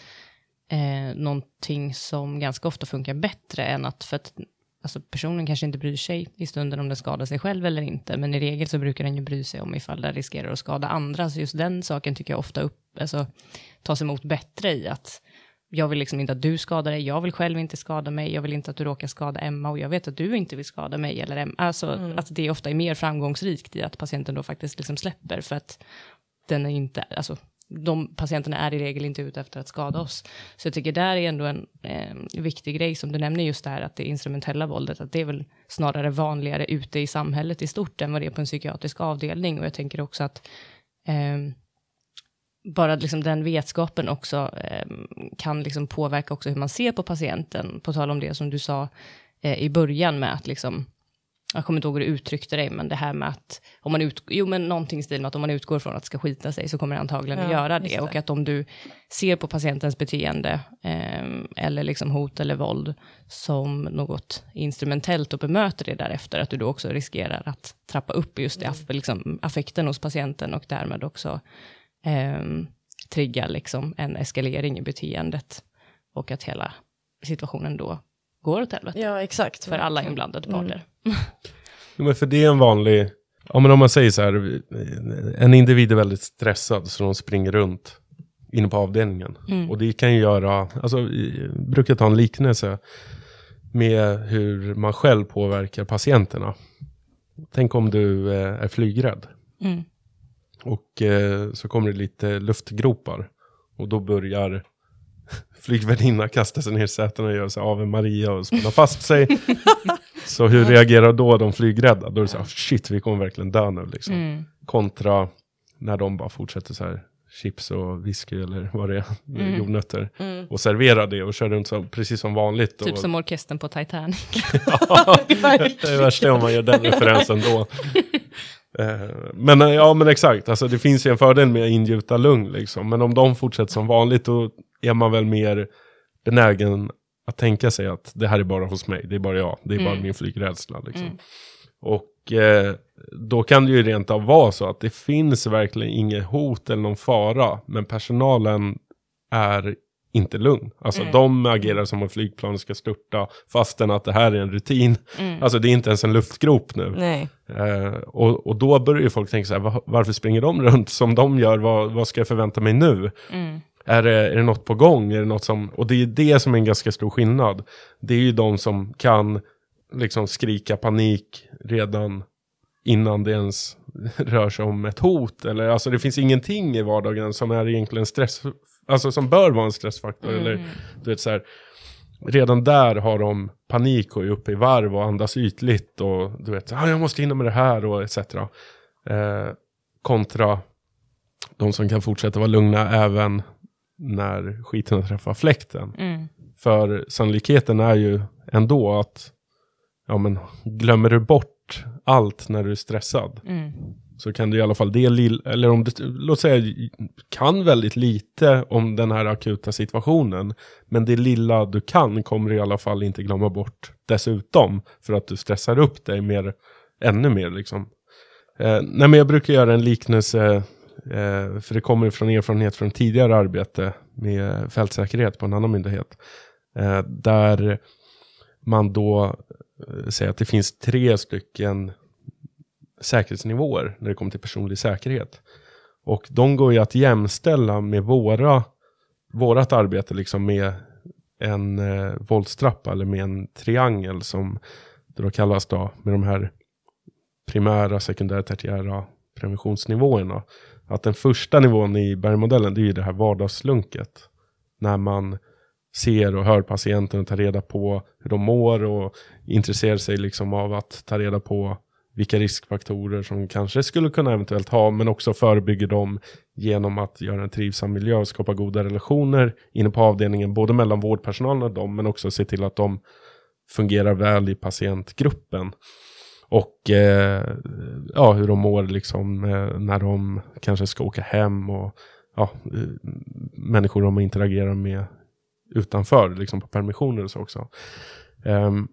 eh, någonting som ganska ofta funkar bättre än att, för att alltså personen kanske inte bryr sig i stunden om den skadar sig själv eller inte, men i regel så brukar den ju bry sig om ifall den riskerar att skada andra, så just den saken tycker jag ofta upp, alltså, tas emot bättre i att jag vill liksom inte att du skadar dig, jag vill själv inte skada mig, jag vill inte att du råkar skada Emma och jag vet att du inte vill skada mig eller Emma. Alltså att det ofta är mer framgångsrikt i att patienten då faktiskt liksom släpper för att den är inte, alltså de patienterna är i regel inte ute efter att skada oss. Så jag tycker där är ändå en eh, viktig grej som du nämner just där att det instrumentella våldet, att det är väl snarare vanligare ute i samhället i stort än vad det är på en psykiatrisk avdelning och jag tänker också att ehm, bara liksom den vetskapen också eh, kan liksom påverka också hur man ser på patienten. På tal om det som du sa eh, i början med att liksom, jag kommer inte ihåg hur du uttryckte dig, men det här med att om man ut, jo men någonting i stil med att om man utgår från att det ska skita sig så kommer det antagligen att Ja, göra just det. det. Och att om du ser på patientens beteende eh, eller liksom hot eller våld som något instrumentellt och bemöter det därefter, att du då också riskerar att trappa upp just Mm. aff- liksom, affekten hos patienten och därmed också um, trigga liksom en eskalering i beteendet och att hela situationen då går åt helvete Ja, exakt. för alla inblandade parter. Jo, men för det är en vanlig, ja, men om man säger så här, en individ är väldigt stressad så de springer runt inne på avdelningen. Mm. Och det kan ju göra, alltså jag brukar ta en liknelse med hur man själv påverkar patienterna. Tänk om du eh, är flygrädd Mm. Och eh, så kommer det lite luftgropar och då börjar flygvärdinna kasta sig ner i sätena och göra sig av med Maria och spänna fast sig. så hur reagerar då de flygrädda? Då är det så här, shit vi kommer verkligen dö nu liksom. Mm. Kontra när de bara fortsätter så här chips och whisky eller vad det är, Mm. jordnötter. Mm. Och servera det och köra runt så, precis som vanligt. Typ och, som orkestern på Titanic. Ja, det är värsta om man gör den referensen då. Eh, Men eh, ja, men exakt. Alltså, det finns ju en fördel med att ingjuta lugn. Liksom. Men om de fortsätter som vanligt, då är man väl mer benägen att tänka sig att det här är bara hos mig. Det är bara jag. Det är bara Mm. min flygrädsla. Liksom. Mm. Och eh, då kan det ju rent av vara så att det finns verkligen inget hot eller någon fara. Men personalen är inte lugn. Alltså Mm. de agerar som om flygplanet ska störta fastän att det här är en rutin. Mm. Alltså det är inte ens en luftgrop nu. Eh, och, och då börjar ju folk tänka så här, "Va- varför springer de runt som de gör? Vad, vad ska jag förvänta mig nu? Mm. Är det, är det något på gång? Är det något som, och det är det som är en ganska stor skillnad. Det är ju de som kan liksom skrika panik redan innan det ens rör sig om ett hot. Eller, alltså det finns ingenting i vardagen som är egentligen stress, alltså som bör vara en stressfaktor. Eller, Mm. du vet, så här, redan där har de panik och är uppe i varv och andas ytligt och du vet, ah, jag måste hinna med det här och etc. Eh, kontra de som kan fortsätta vara lugna även när skiten träffar fläkten. Mm. För sannolikheten är ju ändå att ja, men, glömmer du bort allt när du är stressad Mm så kan du i alla fall det lilla, eller om du, låt säga, kan väldigt lite om den här akuta situationen, men det lilla du kan kommer du i alla fall inte glömma bort dessutom, för att du stressar upp dig mer, ännu mer liksom. Eh, nej men jag brukar göra en liknelse, eh, för det kommer från erfarenhet från tidigare arbete med fältsäkerhet på en annan myndighet, eh, där man då eh, säger att det finns tre stycken säkerhetsnivåer när det kommer till personlig säkerhet. Och de går ju att jämställa med våra, vårat arbete liksom med en eh, våldstrappa eller med en triangel som det då kallas då med de här primära, sekundära, tertiära preventionsnivåerna. Att den första nivån i bergmodellen det är ju det här vardagslunket. När man ser och hör patienten och tar reda på hur de mår och intresserar sig liksom av att ta reda på vilka riskfaktorer som kanske skulle kunna eventuellt ha, men också förebygger dem genom att göra en trivsam miljö och skapa goda relationer inne på avdelningen, både mellan vårdpersonalen och dem, men också se till att de fungerar väl i patientgruppen. Och eh, ja, hur de mår liksom eh, när de kanske ska åka hem och ja, eh, människor de interagerar med utanför, liksom på permissioner och så också. Ehm,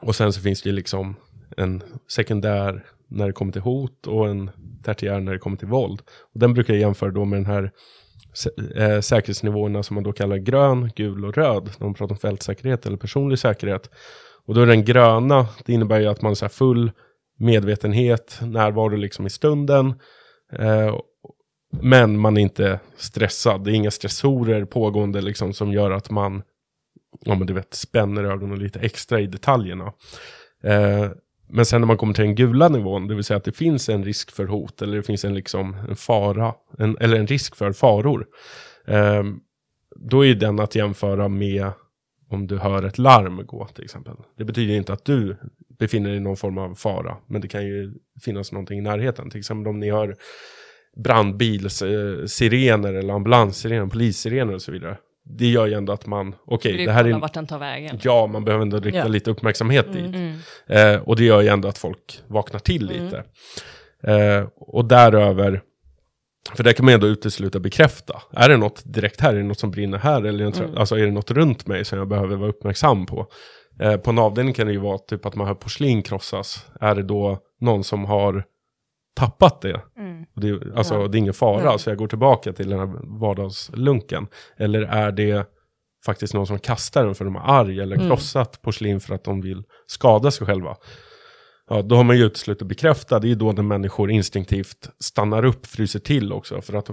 och sen så finns det liksom en sekundär när det kommer till hot och en tertiär när det kommer till våld. Och den brukar jag jämföra då med den här eh, säkerhetsnivåerna som man då kallar grön, gul och röd. När man pratar om fältsäkerhet eller personlig säkerhet. Och då är den gröna, det innebär ju att man har full medvetenhet, närvaro liksom i stunden. Eh, men man är inte stressad. Det är inga stressorer pågående liksom som gör att man, ja men du vet, spänner ögonen lite extra i detaljerna. Eh, men sen när man kommer till den gula nivån, det vill säga att det finns en risk för hot eller det finns en, liksom, en fara, en, eller en risk för faror. Eh, då är den att jämföra med om du hör ett larm gå till exempel. Det betyder inte att du befinner dig i någon form av fara, men det kan ju finnas någonting i närheten. Till exempel om ni hör brandbilssirener eh, eller ambulanssirener, polissirener och så vidare. Det gör ju ändå att man, okej, Vill det här är... vart den tar vägen. Ja, man behöver ändå rikta Ja. lite uppmärksamhet Mm. dit. Mm. Eh, och det gör ju ändå att folk vaknar till Mm. lite. Eh, och däröver, för där kan man ändå utesluta bekräfta. Är det något direkt här? Är det något som brinner här? Eller är det, Mm. alltså, är det något runt mig som jag behöver vara uppmärksam på? Eh, på en avdelning kan det ju vara typ att man hör porslin krossas. Är det då någon som har tappat det? Mm. Det, alltså, Ja. det är ingen fara, Nej. så jag går tillbaka till den här vardagslunken. Eller är det faktiskt någon som kastar den för de är arg eller Mm. krossat porslin för att de vill skada sig själva? Ja, då har man ju uteslutit bekräfta. Det är ju då när människor instinktivt stannar upp, fryser till också. För att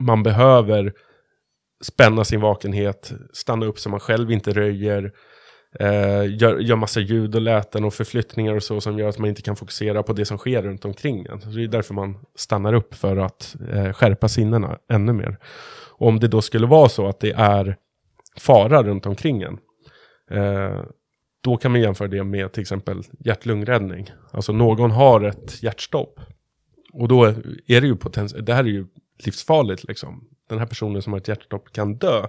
man behöver spänna sin vakenhet, stanna upp så man själv inte röjer, eh, gör, gör massa ljud och läten och förflyttningar och så som gör att man inte kan fokusera på det som sker runt omkring en. Så det är därför man stannar upp för att eh, skärpa sinnena ännu mer. Och om det då skulle vara så att det är fara runt omkring en, eh, då kan man jämföra det med till exempel hjärt-lungräddning. Alltså någon har ett hjärtstopp. Och då är det ju potentiellt, det här är ju livsfarligt liksom. Den här personen som har ett hjärtstopp kan dö.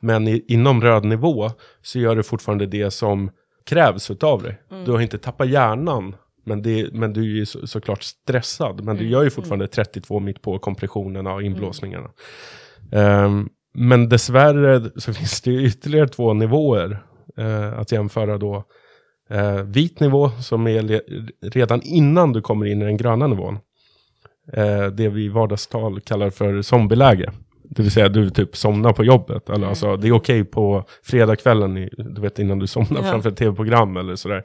Men i, inom röd nivå så gör du fortfarande det som krävs utav dig. Mm. Du har inte tappat hjärnan, men, det, men du är ju så, såklart stressad. Men du mm. gör ju fortfarande 32 mitt på kompressionerna och inblåsningarna. Um, men dessvärre så finns det ytterligare två nivåer uh, att jämföra då. Uh, vit nivå som är redan innan du kommer in i den gröna nivån. Uh, det vi i vardagstal kallar för zombieläge. Det vill säga du typ somnar på jobbet. Eller mm. alltså, det är okej okay på fredagskvällen, du vet innan du somnar ja. framför ett tv-program eller sådär.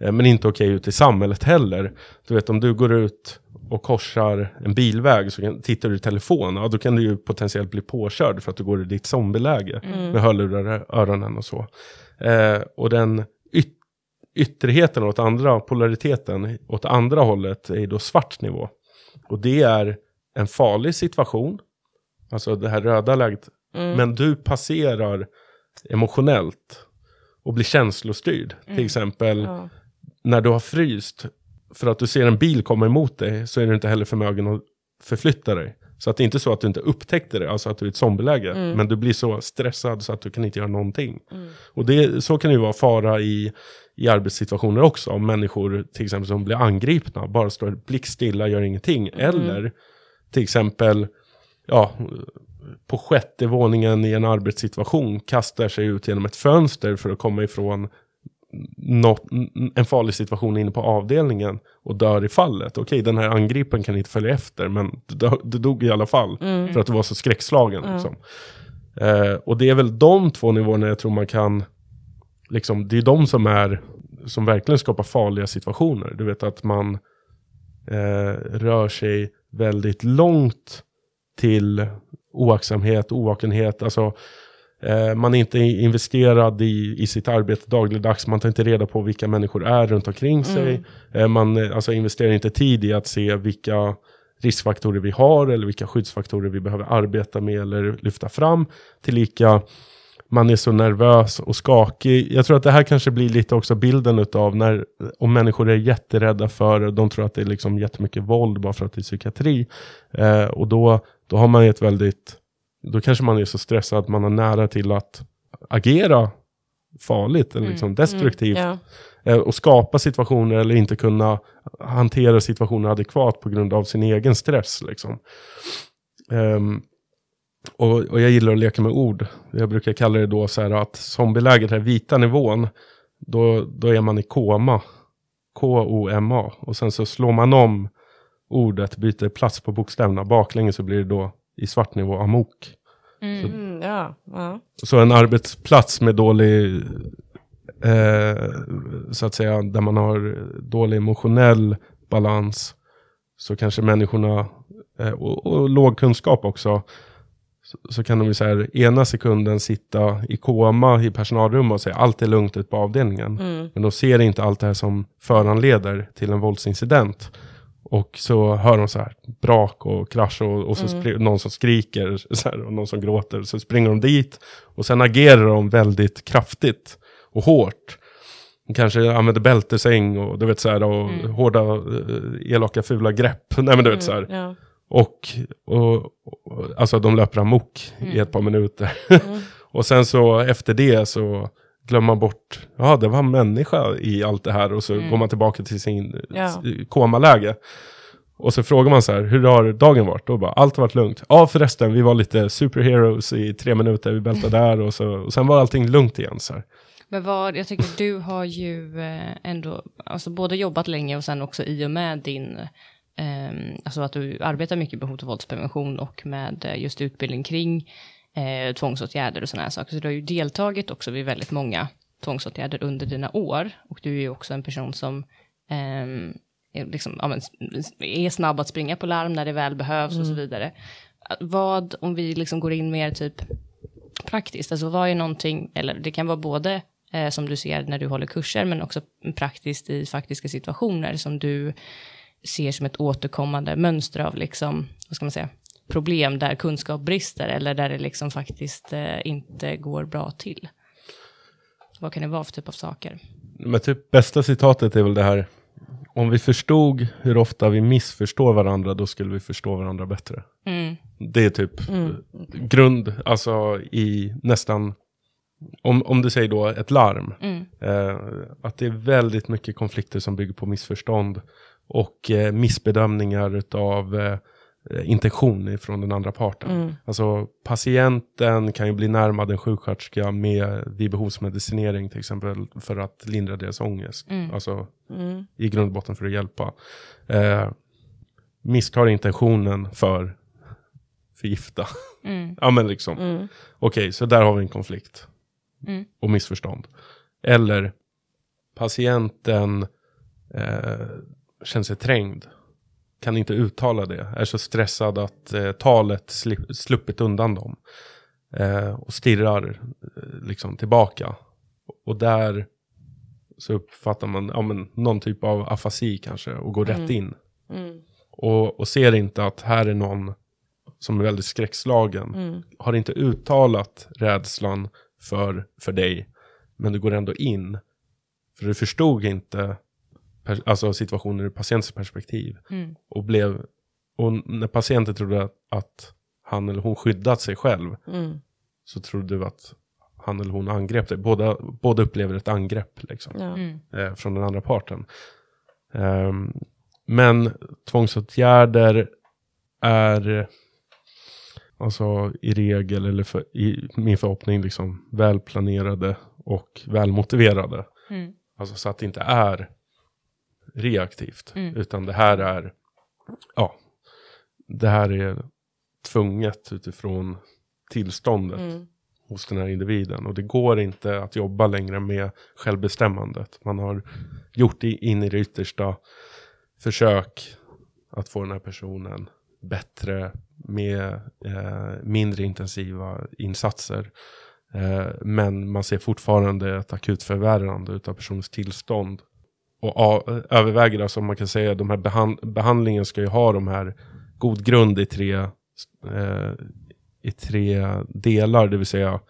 Eh, men inte okej okay ute i samhället heller. Du vet om du går ut och korsar en bilväg så kan, tittar du i telefon, ja, då kan du ju potentiellt bli påkörd för att du går i ditt zombieläge mm. med hörlurar i öronen och så. Eh, och den yt ytterheten åt andra, polariteten åt andra hållet är då svart nivå. Och det är en farlig situation Alltså det här röda läget. Mm. Men du passerar emotionellt och blir känslostyrd. Mm. Till exempel ja. när du har fryst för att du ser en bil komma emot dig så är du inte heller förmögen att förflytta dig. Så att det är inte så att du inte upptäckte det, alltså att du är i ett zombieläge. Mm. Men du blir så stressad så att du kan inte göra någonting. Mm. Och det, så kan det ju vara fara i, i arbetssituationer också. Om människor till exempel som blir angripna, bara står blickstilla, gör ingenting. Mm. Eller till exempel ja, på sjätte våningen i en arbetssituation kastar sig ut genom ett fönster för att komma ifrån något, en farlig situation inne på avdelningen och dör i fallet. Okej, den här angripen kan inte följa efter, men du, dog i alla fall mm. för att du var så skräckslagen. Mm. Liksom. Eh, och det är väl de två nivåerna jag tror man kan, liksom, det är de som är, som verkligen skapar farliga situationer. Du vet att man eh, rör sig väldigt långt till oaktsamhet, ovakenhet. Alltså, eh, man är inte investerad i, i sitt arbete dagligdags. Man tar inte reda på vilka människor är runt omkring sig. Mm. Eh, man eh, alltså, investerar inte tid i att se vilka riskfaktorer vi har eller vilka skyddsfaktorer vi behöver arbeta med eller lyfta fram. Tillika man är så nervös och skakig. Jag tror att det här kanske blir lite också bilden av när om människor är jätterädda för, de tror att det är liksom jättemycket våld bara för att det är psykiatri. Eh, och då, då har man ett väldigt, då kanske man är så stressad att man har nära till att agera farligt eller liksom mm. destruktivt. Mm, ja. eh, och skapa situationer eller inte kunna hantera situationer adekvat på grund av sin egen stress. Liksom. Um, och, och, jag gillar att leka med ord. Jag brukar kalla det då så här att zombieläget, den vita nivån, då, då är man i koma. K-O-M-A. Och sen så slår man om ordet, byter plats på bokstäverna. Baklänges så blir det då i svart nivå amok. Mm. Så, mm, ja, ja. så en arbetsplats med dålig, eh, så att säga, där man har dålig emotionell balans, så kanske människorna, eh, och, och låg kunskap också, så, kan de ju så här, ena sekunden sitta i koma i personalrummet och säga allt är lugnt ute på avdelningen. Mm. Men de ser inte allt det här som föranleder till en våldsincident. Och så hör de så här brak och krasch och, och så mm. någon som skriker så här, och någon som gråter. Så springer de dit och sen agerar de väldigt kraftigt och hårt. De kanske använder bältesäng och du vet så här och mm. hårda eh, elaka fula grepp. Nej men du vet så här. Ja. Och, och, och, alltså de löper amok mm. i ett par minuter. Mm. och sen så efter det så glömmer man bort, ja det var människa i allt det här och så mm. går man tillbaka till sin ja. komaläge. Och så frågar man så här, hur har dagen varit? Då bara, allt har varit lugnt. Ja förresten, vi var lite superheroes i tre minuter, vi bältade där och, så, och sen var allting lugnt igen. Så här. Men vad, jag tycker du har ju eh, ändå, alltså både jobbat länge och sen också i och med din alltså att du arbetar mycket med hot och våldsprevention och med eh, just utbildning kring eh, tvångsåtgärder och sådana här saker. Så du har ju deltagit också vid väldigt många tvångsåtgärder under dina år. Och du är ju också en person som eh, är, liksom, ja, men, är snabb att springa på larm när det väl behövs mm. och så mm. vidare. Vad, om vi liksom går in mer typ praktiskt, alltså vad är någonting, eller det kan vara både eh, som du ser när du håller kurser, men också praktiskt i faktiska situationer som du ser som ett återkommande mönster av liksom, vad ska man säga, problem där kunskap brister eller där det liksom faktiskt eh, inte går bra till? Vad kan det vara för typ av saker? Men typ bästa citatet är väl det här, om vi förstod hur ofta vi missförstår varandra, då skulle vi förstå varandra bättre. Mm. Det är typ Mm. grund, alltså i nästan, om, om du säger då ett larm, Mm. eh, att det är väldigt mycket konflikter som bygger på missförstånd och eh, missbedömningar av eh, intention från den andra parten. Mm. Alltså patienten kan ju bli närmad en sjuksköterska med vid behovsmedicinering till exempel för att lindra deras ångest. Mm. Alltså Mm. i grund och botten för att hjälpa. Eh, misstar intentionen för förgifta. Mm. ja men liksom. Mm. Okej, så där har vi en konflikt. Mm. Och missförstånd. Eller patienten eh, känner sig trängd. Kan inte uttala det. Är så stressad att eh, talet sli- sluppit undan dem. Eh, och stirrar eh, liksom tillbaka. Och där så uppfattar man ja, men, någon typ av afasi kanske. Och går rätt in. Mm. Och, och ser inte att här är någon som är väldigt skräckslagen. Mm. Har inte uttalat rädslan för, för dig. Men du går ändå in. För du förstod inte alltså situationen ur patientens perspektiv. Mm. Och, blev, och när patienten trodde att, att han eller hon skyddat sig själv. Mm. Så trodde du att han eller hon angrep dig. Båda, båda upplever ett angrepp liksom Ja. Mm. eh, från den andra parten. Ehm, men tvångsåtgärder är alltså i regel, eller för, i min förhoppning, liksom välplanerade och välmotiverade. Mm. Alltså så att det inte är reaktivt, Mm. utan det här är, ja, det här är tvunget utifrån tillståndet Mm. hos den här individen. Och det går inte att jobba längre med självbestämmandet. Man har gjort det in i det yttersta försök att få den här personen bättre med eh, mindre intensiva insatser. Eh, men man ser fortfarande ett akut förvärrande av personens tillstånd. Och överväger alltså, om man kan säga, de här behand- behandlingen ska ju ha de här god grund i tre eh, i tre delar, det vill säga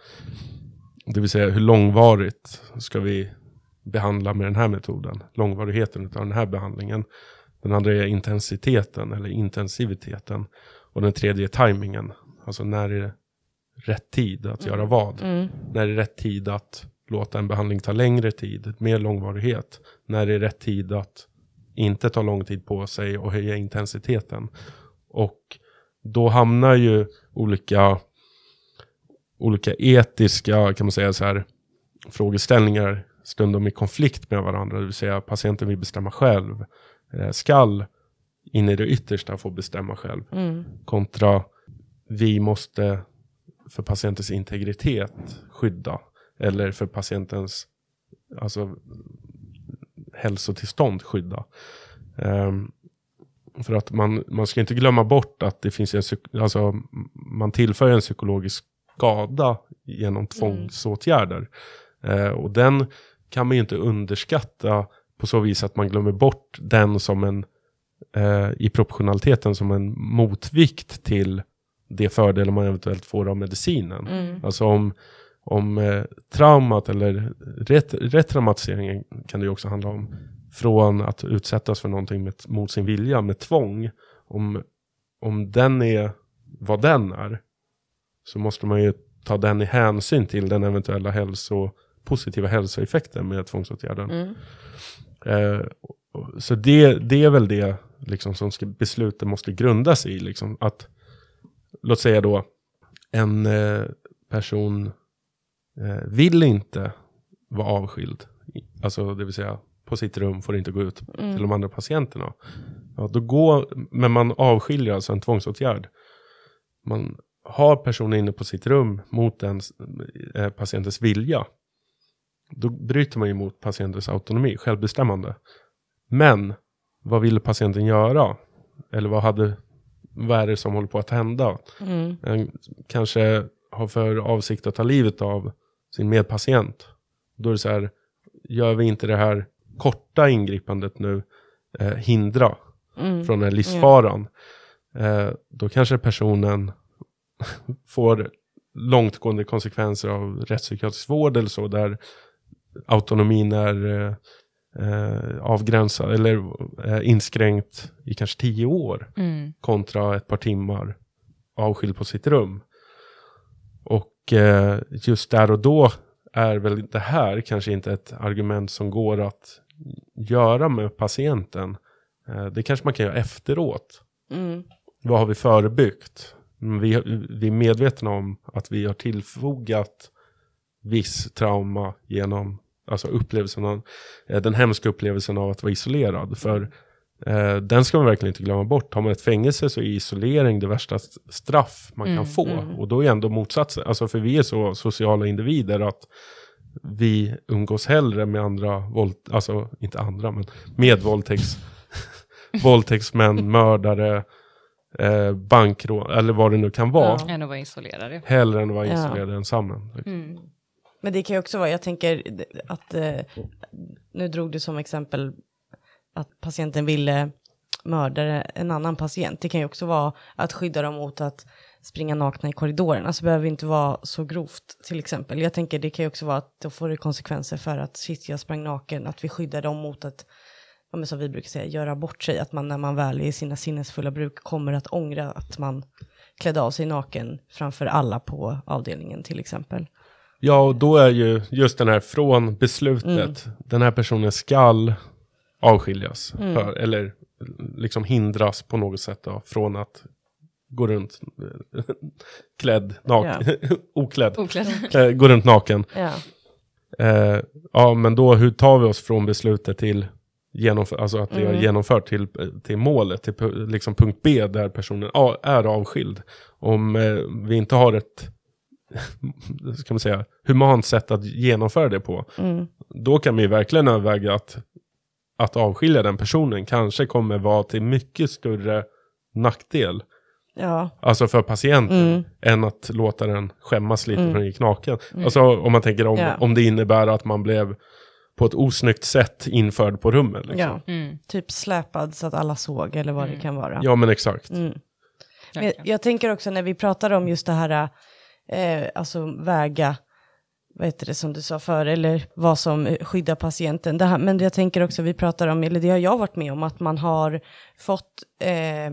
det vill säga hur långvarigt ska vi behandla med den här metoden, långvarigheten av den här behandlingen. Den andra är intensiteten eller intensiviteten och den tredje är tajmingen, alltså när är det rätt tid att göra vad? Mm. När är det rätt tid att låta en behandling ta längre tid, mer långvarighet? När är det rätt tid att inte ta lång tid på sig och höja intensiteten? Och då hamnar ju olika, olika etiska, kan man säga så här, frågeställningar stundom i konflikt med varandra. Det vill säga patienten vill bestämma själv. Eh, skall in i det yttersta få bestämma själv. Mm. Kontra vi måste för patientens integritet skydda. Eller för patientens alltså, hälsotillstånd skydda. Ehm, för att man, man ska inte glömma bort att det finns en, alltså, man tillför en psykologisk skada genom tvångsåtgärder. Eh, och den kan man ju inte underskatta på så vis att man glömmer bort den som en, eh, i proportionaliteten som en motvikt till de fördelar man eventuellt får av medicinen. Mm. Alltså om, om eh, traumat eller ret, retraumatiseringen kan det ju också handla om. Från att utsättas för någonting med, mot sin vilja med tvång. Om, om den är vad den är. Så måste man ju ta den i hänsyn till den eventuella hälso, positiva hälsoeffekten med tvångsåtgärden. Mm. Eh, så det, det är väl det liksom, som ska, beslutet måste grundas i. Liksom, att, låt säga då, en eh, person vill inte vara avskild. Alltså det vill säga på sitt rum får inte gå ut till de andra patienterna. Ja, då går, men man avskiljer alltså en tvångsåtgärd. Man har personen inne på sitt rum mot den eh, patientens vilja. Då bryter man ju mot patientens autonomi, självbestämmande. Men vad ville patienten göra? Eller vad, hade, vad är det som håller på att hända? Mm. En kanske har för avsikt att ta livet av sin medpatient. Då är det så här, gör vi inte det här korta ingripandet nu, eh, hindra Mm. från den här livsfaran. Eh, då kanske personen får långtgående konsekvenser av rättspsykiatrisk vård eller så, där autonomin är, eh, eh, avgränsad eller eh, inskränkt i kanske tio år Mm. kontra ett par timmar avskild på sitt rum. Och eh, just där och då är väl det här kanske inte ett argument som går att göra med patienten. Eh, det kanske man kan göra efteråt. Mm. Vad har vi förebyggt? Mm, Vi, vi är medvetna om att vi har tillfogat viss trauma genom alltså upplevelsen av, eh, den hemska upplevelsen av att vara isolerad. För eh, den ska man verkligen inte glömma bort. Har man ett fängelse så är isolering det värsta st- straff man kan Mm, få. mm. Och då är ändå motsatsen, alltså för vi är så sociala individer att vi umgås hellre med andra, våld, alltså inte andra, men med våldtäkts, våldtäktsmän, mördare, eh, bankrån, eller vad det nu kan vara. Ja. Än att vara isolerade. Hellre än att vara Ja. isolerade ensamma. Mm. Men det kan ju också vara, jag tänker att, eh, nu drog du som exempel att patienten ville mörda en annan patient. Det kan ju också vara att skydda dem mot att springa nakna i korridoren. Alltså behöver inte vara så grovt till exempel. Jag tänker det kan ju också vara att då får det konsekvenser för att shit jag sprang naken, att vi skyddar dem mot att, ja, men som vi brukar säga, göra bort sig. Att man när man väl är i sina sinnesfulla bruk kommer att ångra att man klädde av sig naken framför alla på avdelningen till exempel. Ja, och då är ju just den här från beslutet, den här personen skall avskiljas. För, eller liksom hindras på något sätt då, från att gå runt eh, klädd, naken, oklädd, Oklädd. eh, gå runt naken. Ja. Eh, ja, men då hur tar vi oss från beslutet till genomför, alltså att har Mm. genomfört till, till målet, till liksom punkt B där personen a- är avskild. Om eh, vi inte har ett ska man säga, humant sätt att genomföra det på, Mm. då kan vi verkligen överväga att, att avskilja den personen. Kanske kommer vara till mycket större nackdel, Ja. alltså för patienten, Mm. än att låta den skämmas lite Mm. för den gick naken. Alltså om man tänker om, Ja. om det innebär att man blev på ett osnyggt sätt införd på rummet. Liksom. ja. Mm. Typ släpad så att alla såg eller vad Mm. det kan vara. ja, men exakt. Mm. Men jag, jag tänker också när vi pratar om just det här, eh, alltså väga, vad heter det som du sa för eller vad som skyddar patienten. Det här, men jag tänker också, vi pratar om, eller det har jag varit med om, att man har fått eh,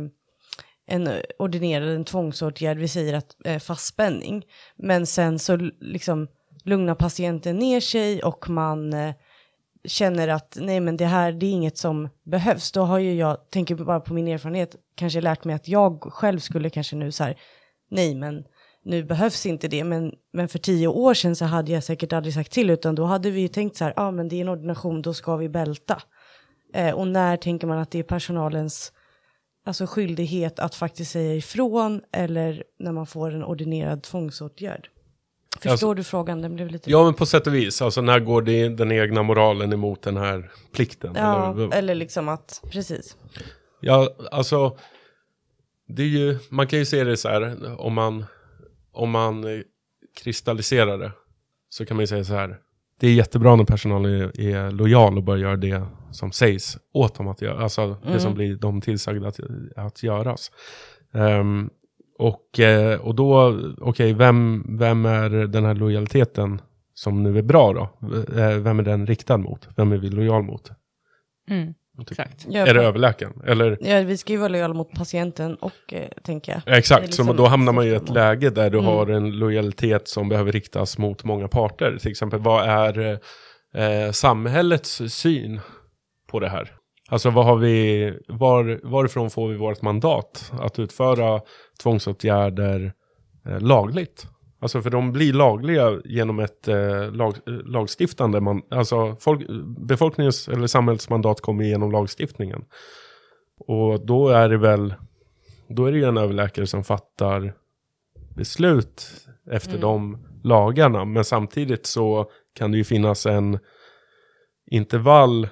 en ordinerad en tvångsåtgärd, vi säger att eh, fastspänning, men sen så liksom lugnar patienten ner sig och man eh, känner att nej men det här det är inget som behövs, då har ju jag, tänker bara på min erfarenhet, kanske lärt mig att jag själv skulle kanske nu så här, nej men nu behövs inte det, men, men för tio år sedan så hade jag säkert aldrig sagt till, utan då hade vi ju tänkt så här, ja ah, men det är en ordination, då ska vi bälta. Eh, och när tänker man att det är personalens alltså skyldighet att faktiskt säga ifrån, eller när man får en ordinerad tvångsåtgärd? Förstår Alltså- du frågan? Den blev lite... Ja, men på sätt och vis. Alltså när går det, den egna moralen emot den här plikten? Ja, Eller- eller liksom att, precis. Ja, alltså. Det är ju, man kan ju se det så här, om man, om man eh, kristalliserar det. Så kan man ju säga så här. Det är jättebra när personalen är, är lojal och bara gör det som sägs åt dem att göra. Alltså det som blir dem tillsagda att, att göras. Ehm, och, eh, och då, okej, vem, vem är den här lojaliteten som nu är bra då? Eh, Vem är den riktad mot? Vem är vi lojal mot? Mm. Typ. Exakt. Är det överläkaren? Eller? Ja, vi ska ju vara lojala mot patienten och, eh, tänker jag. Ja, Exakt, liksom så då hamnar man i ett läge där du Mm. har en lojalitet som behöver riktas mot många parter. Till exempel, vad är eh, samhällets syn på det här? Alltså vad har vi, var, varifrån får vi vårt mandat att utföra tvångsåtgärder eh, lagligt? Alltså för de blir lagliga genom ett eh, lag, lagstiftande, man, alltså folk, befolkningens eller samhällets mandat kommer genom lagstiftningen. Och då är det väl då är det ju en överläkare som fattar beslut efter Mm. de lagarna. Men samtidigt så kan det ju finnas en intervall,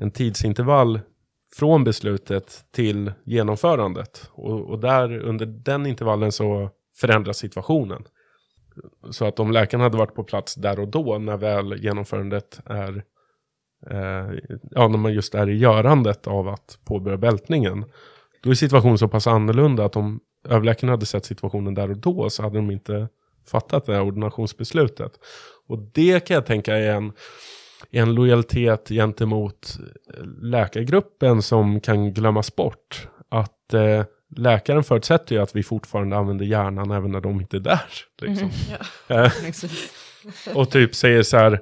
en tidsintervall från beslutet till genomförandet. Och, och där under den intervallen så förändras situationen. Så att om läkaren hade varit på plats där och då när väl genomförandet är eh, ja, när man just är i görandet av att påbörja bältningen. Då är situationen så pass annorlunda att om överläkaren hade sett situationen där och då så hade de inte fattat det här ordinationsbeslutet. Och det kan jag tänka är en, en lojalitet gentemot läkargruppen som kan glömmas bort. Att eh, läkaren förutsätter ju att vi fortfarande använder hjärnan även när de inte är där. Liksom. Mm. Eh, och typ säger så här,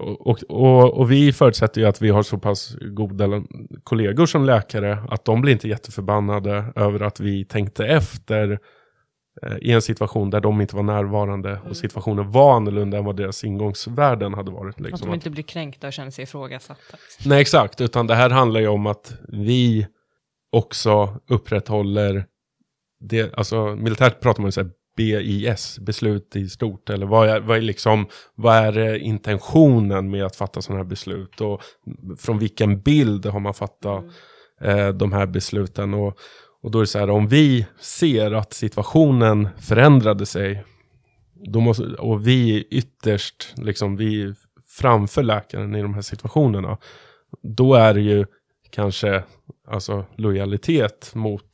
och, och, och, vi förutsätter ju att vi har så pass goda kollegor som läkare att de blir inte jätteförbannade över att vi tänkte efter eh, i en situation där de inte var närvarande Mm. och situationen var annorlunda än vad deras ingångsvärden hade varit. Att Liksom. de inte blir kränkta och känner sig ifrågasatta. Nej, exakt. Utan det här handlar ju om att vi också upprätthåller det, alltså militärt pratar man ju så här BIS, beslut i stort, eller vad är, vad är liksom, vad är eh, intentionen med att fatta sådana här beslut? Och från vilken bild har man fattat eh, de här besluten? Och, och då är det så här, om vi ser att situationen förändrade sig då måste, och vi ytterst, liksom vi framför läkaren i de här situationerna, då är det ju kanske alltså lojalitet mot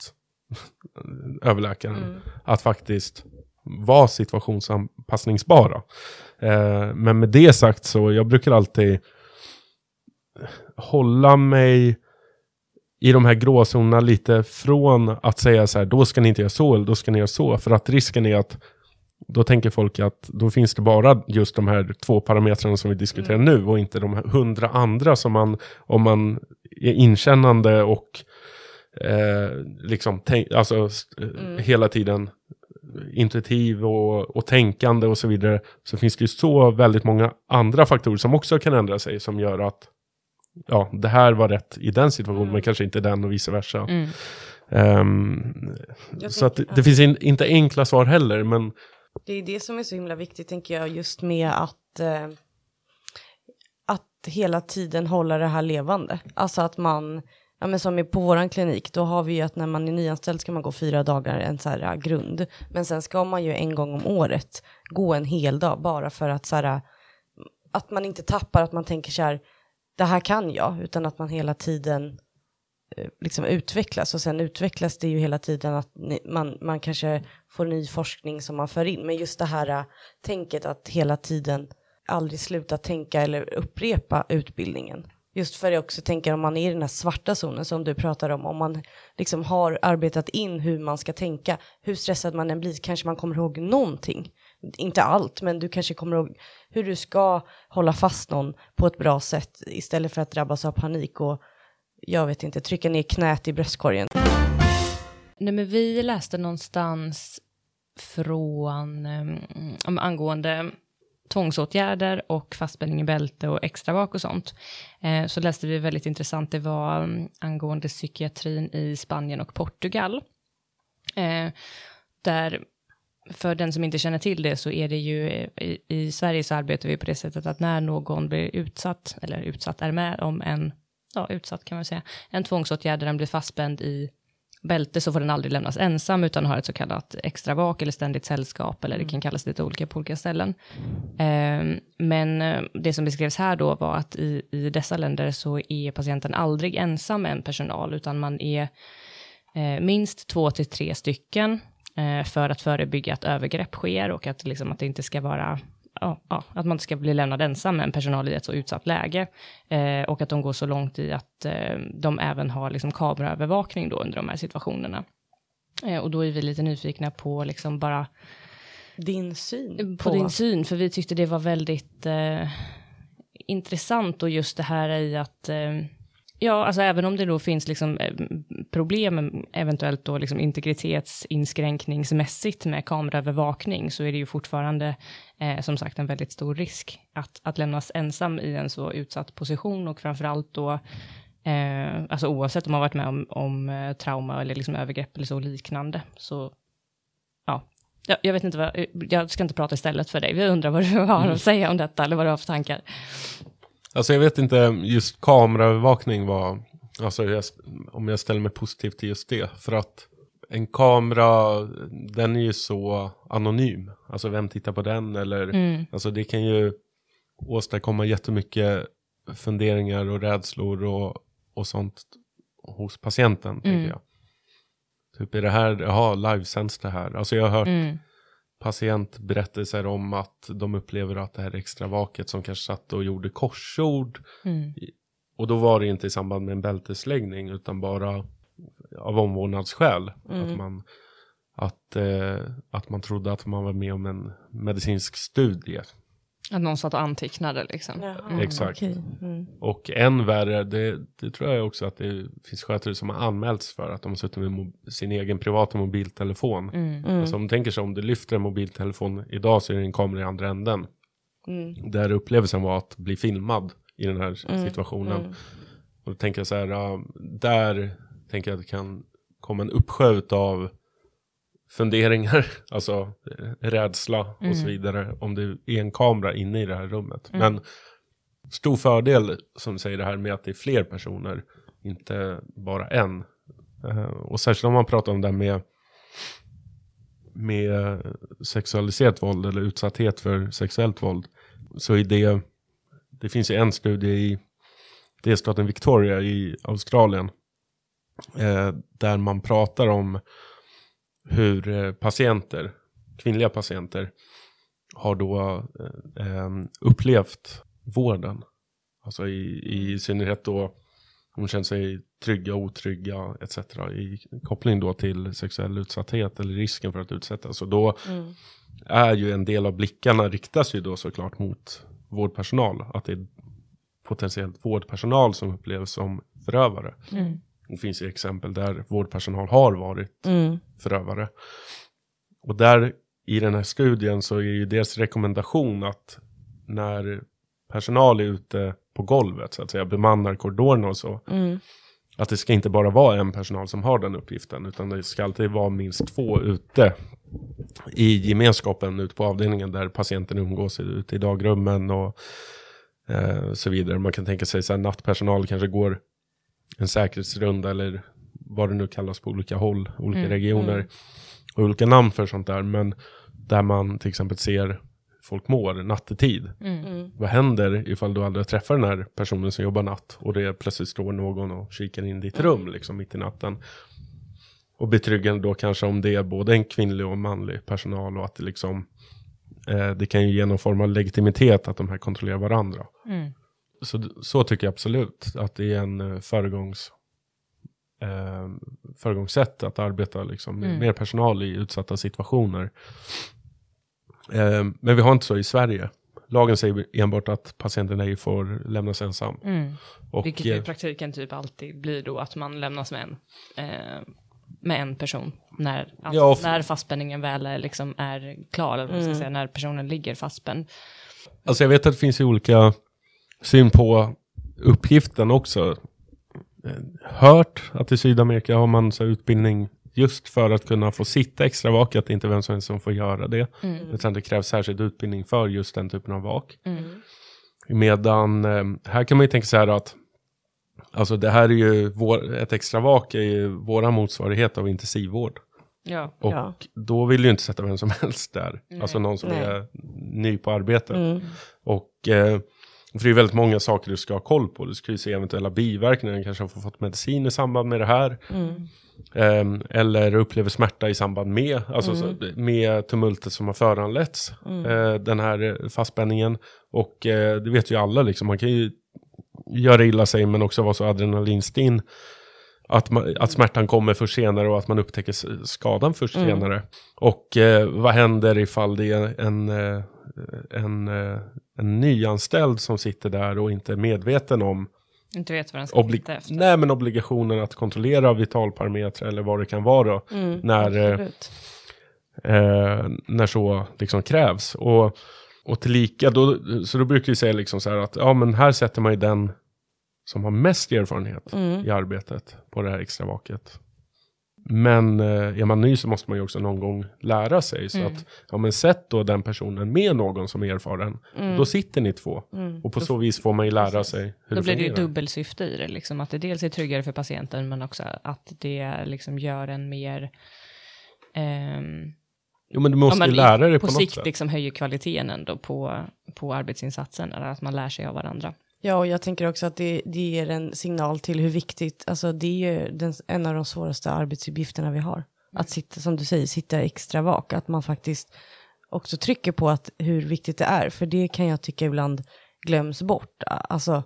överläkaren. Att faktiskt vara situationsanpassningsbara. Eh, men med det sagt så jag brukar alltid hålla mig i de här gråzonerna lite från att säga så här, då ska ni inte göra så eller då ska ni göra så. För att risken är att då tänker folk att då finns det bara just de här två parametrarna som vi diskuterar nu och inte de här hundra andra som man, om man är inkännande och eh, liksom tänk, alltså, eh, hela tiden intuitiv och, och tänkande och så vidare. Så finns det ju så väldigt många andra faktorer som också kan ändra sig som gör att ja, det här var rätt i den situationen men kanske inte den och vice versa. Mm. Jag så att det, det finns in, inte enkla svar heller, men det är det som är så himla viktigt, tänker jag, just med att, eh, att hela tiden hålla det här levande. Alltså att man, ja men som är på vår klinik, då har vi ju att när man är nyanställd ska man gå fyra dagar, en så här eh, grund. Men sen ska man ju en gång om året gå en hel dag bara för att så här, eh, att man inte tappar, att man tänker så här, det här kan jag, utan att man hela tiden Eh, liksom utvecklas och sen utvecklas det ju hela tiden att ni, man, man kanske får ny forskning som man för in. Men just det här eh, tänket att hela tiden aldrig sluta tänka eller upprepa utbildningen. Just för att jag också tänker om man är i den här svarta zonen som du pratar om, om man liksom har arbetat in hur man ska tänka, hur stressad man än blir, kanske man kommer ihåg någonting. Inte allt, men du kanske kommer ihåg hur du ska hålla fast någon på ett bra sätt istället för att drabbas av panik och jag vet inte, trycka ner knät i bröstkorgen. Nej, men vi läste någonstans från um, angående tvångsåtgärder och fastspänning i bälte och extravak och sånt. Eh, så läste vi väldigt intressant, det var um, angående psykiatrin i Spanien och Portugal. Eh, där, för den som inte känner till det så är det ju, eh, i, i Sverige så arbetar vi på det sättet att när någon blir utsatt, eller utsatt är med om en, ja utsatt kan man säga, en tvångsåtgärd där den blir fastspänd i bälte så får den aldrig lämnas ensam utan har ett så kallat extra vak eller ständigt sällskap eller det kan kallas lite olika på olika ställen. Eh, men eh, det som beskrevs här då var att i, i dessa länder så är patienten aldrig ensam med en personal utan man är eh, minst två till tre stycken eh, för att förebygga att övergrepp sker och att, liksom, att det inte ska vara Ja, ja, att man inte ska bli lämnad ensam med en personal i ett så utsatt läge. Eh, och att de går så långt i att eh, de även har liksom kameraövervakning då under de här situationerna. Eh, och då är vi lite nyfikna på liksom bara Din syn på din syn, för vi tyckte det var väldigt eh, intressant och just det här i att eh, Ja, alltså även om det då finns liksom eh, problem eventuellt då liksom integritetsinskränkningsmässigt med kameraövervakning så är det ju fortfarande eh, som sagt en väldigt stor risk att, att lämnas ensam i en så utsatt position och framförallt då eh, alltså oavsett om man varit med om, om eh, trauma eller liksom övergrepp eller så liknande så ja, jag, jag vet inte vad, jag ska inte prata istället för dig. Vi undrar vad du har att säga om detta eller vad du har för tankar. Alltså jag vet inte, just kameraövervakning var, alltså jag, om jag ställer mig positivt till just det. För att en kamera, den är ju så anonym. Alltså vem tittar på den eller, Mm. alltså det kan ju åstadkomma jättemycket funderingar och rädslor och, och sånt hos patienten, tänker Mm. jag. Typ är det här, jaha, livesänds det här? Alltså jag har hört Mm. Patientberättelser om att de upplever att det här extra vaket som kanske satt och gjorde korsord. Mm. Och då var det inte i samband med en bältesläggning utan bara av omvårdnadsskäl. Att, man, att, eh, att man trodde att man var med om en medicinsk studie. Att någon satt och antecknade liksom. Exakt. Okej. Mm. Och än värre, det, det tror jag också att det finns skötare som har anmälts för att de har suttit med sin egen privata mobiltelefon. Mm. Alltså om tänker sig om du lyfter en mobiltelefon idag så är det en kamera i andra änden. Mm. Där upplevelsen var att bli filmad i den här Mm. situationen. Mm. Och då tänker jag så här, där tänker jag att det kan komma en uppsjö av funderingar, alltså eh, rädsla och Mm. så vidare om det är en kamera inne i det här rummet. Men stor fördel som säger det här med att det är fler personer, inte bara en. Eh, och särskilt om man pratar om det här med, med sexualiserat våld eller utsatthet för sexuellt våld. Så är det, det finns ju en studie i delstaten Victoria i Australien. Eh, där man pratar om hur eh, patienter, kvinnliga patienter, har då eh, upplevt vården. Alltså i, i synnerhet då hon känner sig trygga, otrygga etc. I koppling då till sexuell utsatthet eller risken för att utsättas. Och då Mm. är ju en del av blickarna riktas ju då såklart mot vårdpersonal. Att det är potentiellt vårdpersonal som upplevs som förövare. Mm. Det finns ju exempel där vårdpersonal har varit Mm. förövare. Och där i den här studien så är ju deras rekommendation att när personal är ute på golvet så att säga, bemannar korridorerna och så, Mm. att det ska inte bara vara en personal som har den uppgiften, utan det ska alltid vara minst två ute i gemenskapen ute på avdelningen där patienten umgås ute i dagrummen och eh, så vidare. Man kan tänka sig så här nattpersonal kanske går en säkerhetsrunda eller vad det nu kallas på olika håll, olika Mm, regioner och olika namn för sånt där. Men där man till exempel ser folk mår nattetid. Mm. Mm. Vad händer ifall du aldrig träffar den här personen som jobbar natt och det plötsligt står någon och kikar in i ditt rum liksom mitt i natten. Och betryggande då kanske om det är både en kvinnlig och manlig personal och att det liksom eh, det kan ju ge någon form av legitimitet att de här kontrollerar varandra. Mm. Så, så tycker jag absolut att det är en eh, föregångs, eh, föregångssätt att arbeta liksom, med Mm. mer personal i utsatta situationer. Eh, men vi har inte så i Sverige. Lagen säger enbart att patienten ej får lämnas ensam. Mm. Och, Vilket i eh, praktiken typ alltid blir då att man lämnas med en, eh, med en person när, alltså, Ja, när fastspänningen väl är, liksom är klar, eller vad man ska Mm. säga, när personen ligger fastspänd. Alltså jag vet att det finns ju olika syn på uppgiften också. Eh, Hört att i Sydamerika har man så utbildning just för att kunna få sitta extra vak, att det inte är vem som helst som får göra det. Mm. Utan det krävs särskild utbildning för just den typen av vak. Mm. Medan eh, här kan man ju tänka så här att Alltså det här är ju, vår, ett extra vak är ju våra motsvarighet av intensivvård. Ja. Och Ja. då vill du inte sätta vem som helst där. Alltså någon som Nej. är ny på arbetet. Mm. Och eh, för det är väldigt många saker du ska ha koll på. Du ska ju se eventuella biverkningar. Du kanske har fått medicin i samband med det här. Mm. Eh, eller upplever smärta i samband med, alltså så, med tumultet som har föranletts. Eh, den här eh, fastspänningen. Och eh, det vet ju alla liksom. Man kan ju göra illa sig men också vara så adrenalinstinn. Att, man, att smärtan kommer först senare och att man upptäcker skadan först senare. Och eh, vad händer ifall det är en, en, eh, en nyanställd som sitter där och inte är medveten om Inte vet vad den ska obli- titta efter. nej, men obligationen att kontrollera vitalparametrar eller vad det kan vara Mm. när, eh, eh, när så liksom krävs. Och, och tillika, då, så då brukar vi säga liksom så här att ja, men här sätter man ju den som har mest erfarenhet Mm. i arbetet på det här extra vaket. Men eh, är man ny så måste man ju också någon gång lära sig. Så Mm. att, ja men sätt då den personen med någon som är erfaren. Mm. Då sitter ni två. Mm. Och på så vis får man ju lära sig hur Då det blir det ju dubbelsyfte i det, liksom, att det dels är tryggare för patienten men också att det liksom gör en mer ehm, Jo men du måste ja, ju lära dig på, på, något sikt sätt. liksom höjer kvaliteten ändå på, på arbetsinsatsen, eller att man lär sig av varandra. Ja, och jag tänker också att det, det ger en signal till hur viktigt, alltså det är ju den, en av de svåraste arbetsuppgifterna vi har. Att sitta, som du säger, sitta extra vak, att man faktiskt också trycker på att hur viktigt det är, för det kan jag tycka ibland glöms bort. Alltså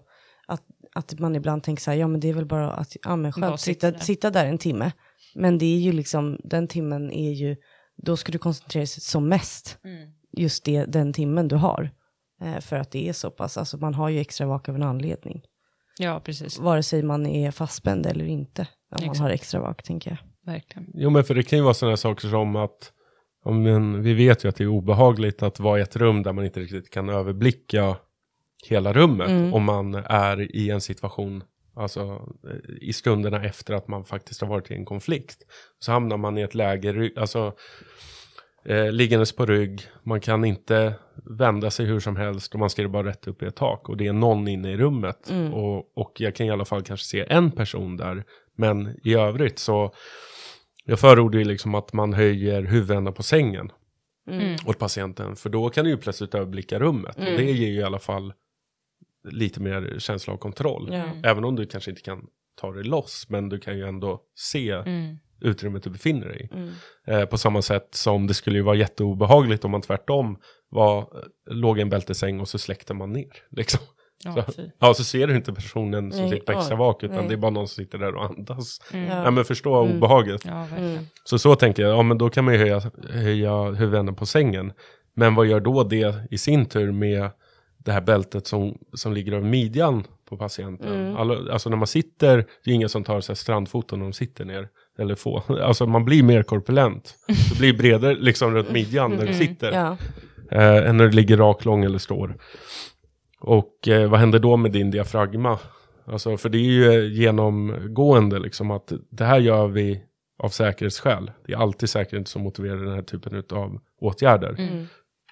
att, att man ibland tänker så här, ja men det är väl bara att, ja men skönt, sitta sitta, där. sitta där en timme. Men det är ju liksom, den timmen är ju, då ska du koncentrera dig som mest, just det, den timmen du har. Eh, för att det är så pass, alltså man har ju extra vak av en anledning. Ja, precis. Vare sig man är fastspänd eller inte, om man Exakt. har extra vak tänker jag. Verkligen. Jo men för det kan ju vara sådana saker som att om men, vi vet ju att det är obehagligt att vara i ett rum där man inte riktigt kan överblicka hela rummet Mm. om man är i en situation, alltså i stunderna efter att man faktiskt har varit i en konflikt. Så hamnar man i ett läge, alltså eh, liggandes på rygg, man kan inte vända sig hur som helst och man ska bara rätt upp i ett tak och det är någon inne i rummet Mm. och, och jag kan i alla fall kanske se en person där men i övrigt så jag förordar ju liksom att man höjer huvudändan på sängen Mm. åt patienten. För då kan du ju plötsligt överblicka rummet. Och det ger ju i alla fall lite mer känsla av kontroll. Ja. Även om du kanske inte kan ta dig loss. Men du kan ju ändå se Mm. Utrymmet du befinner dig i. Mm. Eh, på samma sätt som det skulle ju vara jätteobehagligt om man tvärtom var, låg i en bältesäng och så släckte man ner. Liksom. Ja, Så-. Ja, så ser du inte personen som Nej, sitter på extra vak utan nej. det är bara någon som sitter där och andas. Mm. Ja. Ja, men förstå Mm. obehaget. Ja. Mm. Så så tänker jag, ja men då kan man ju höja, höja huvudänden på sängen. Men vad gör då det i sin tur med det här bältet som, som ligger över midjan på patienten? Mm. Alla, alltså när man sitter, det är ingen som tar så strandfoton när de sitter ner. Eller få. Alltså man blir mer korpulent. Du blir bredare liksom runt midjan när du Mm. sitter. Ja. Eh, än när du ligger rak, lång eller står. Och eh, vad händer då med din diafragma? Alltså, för det är ju eh, genomgående liksom att det här gör vi av säkerhetsskäl. Det är alltid säkerhet som motiverar den här typen av åtgärder. Mm.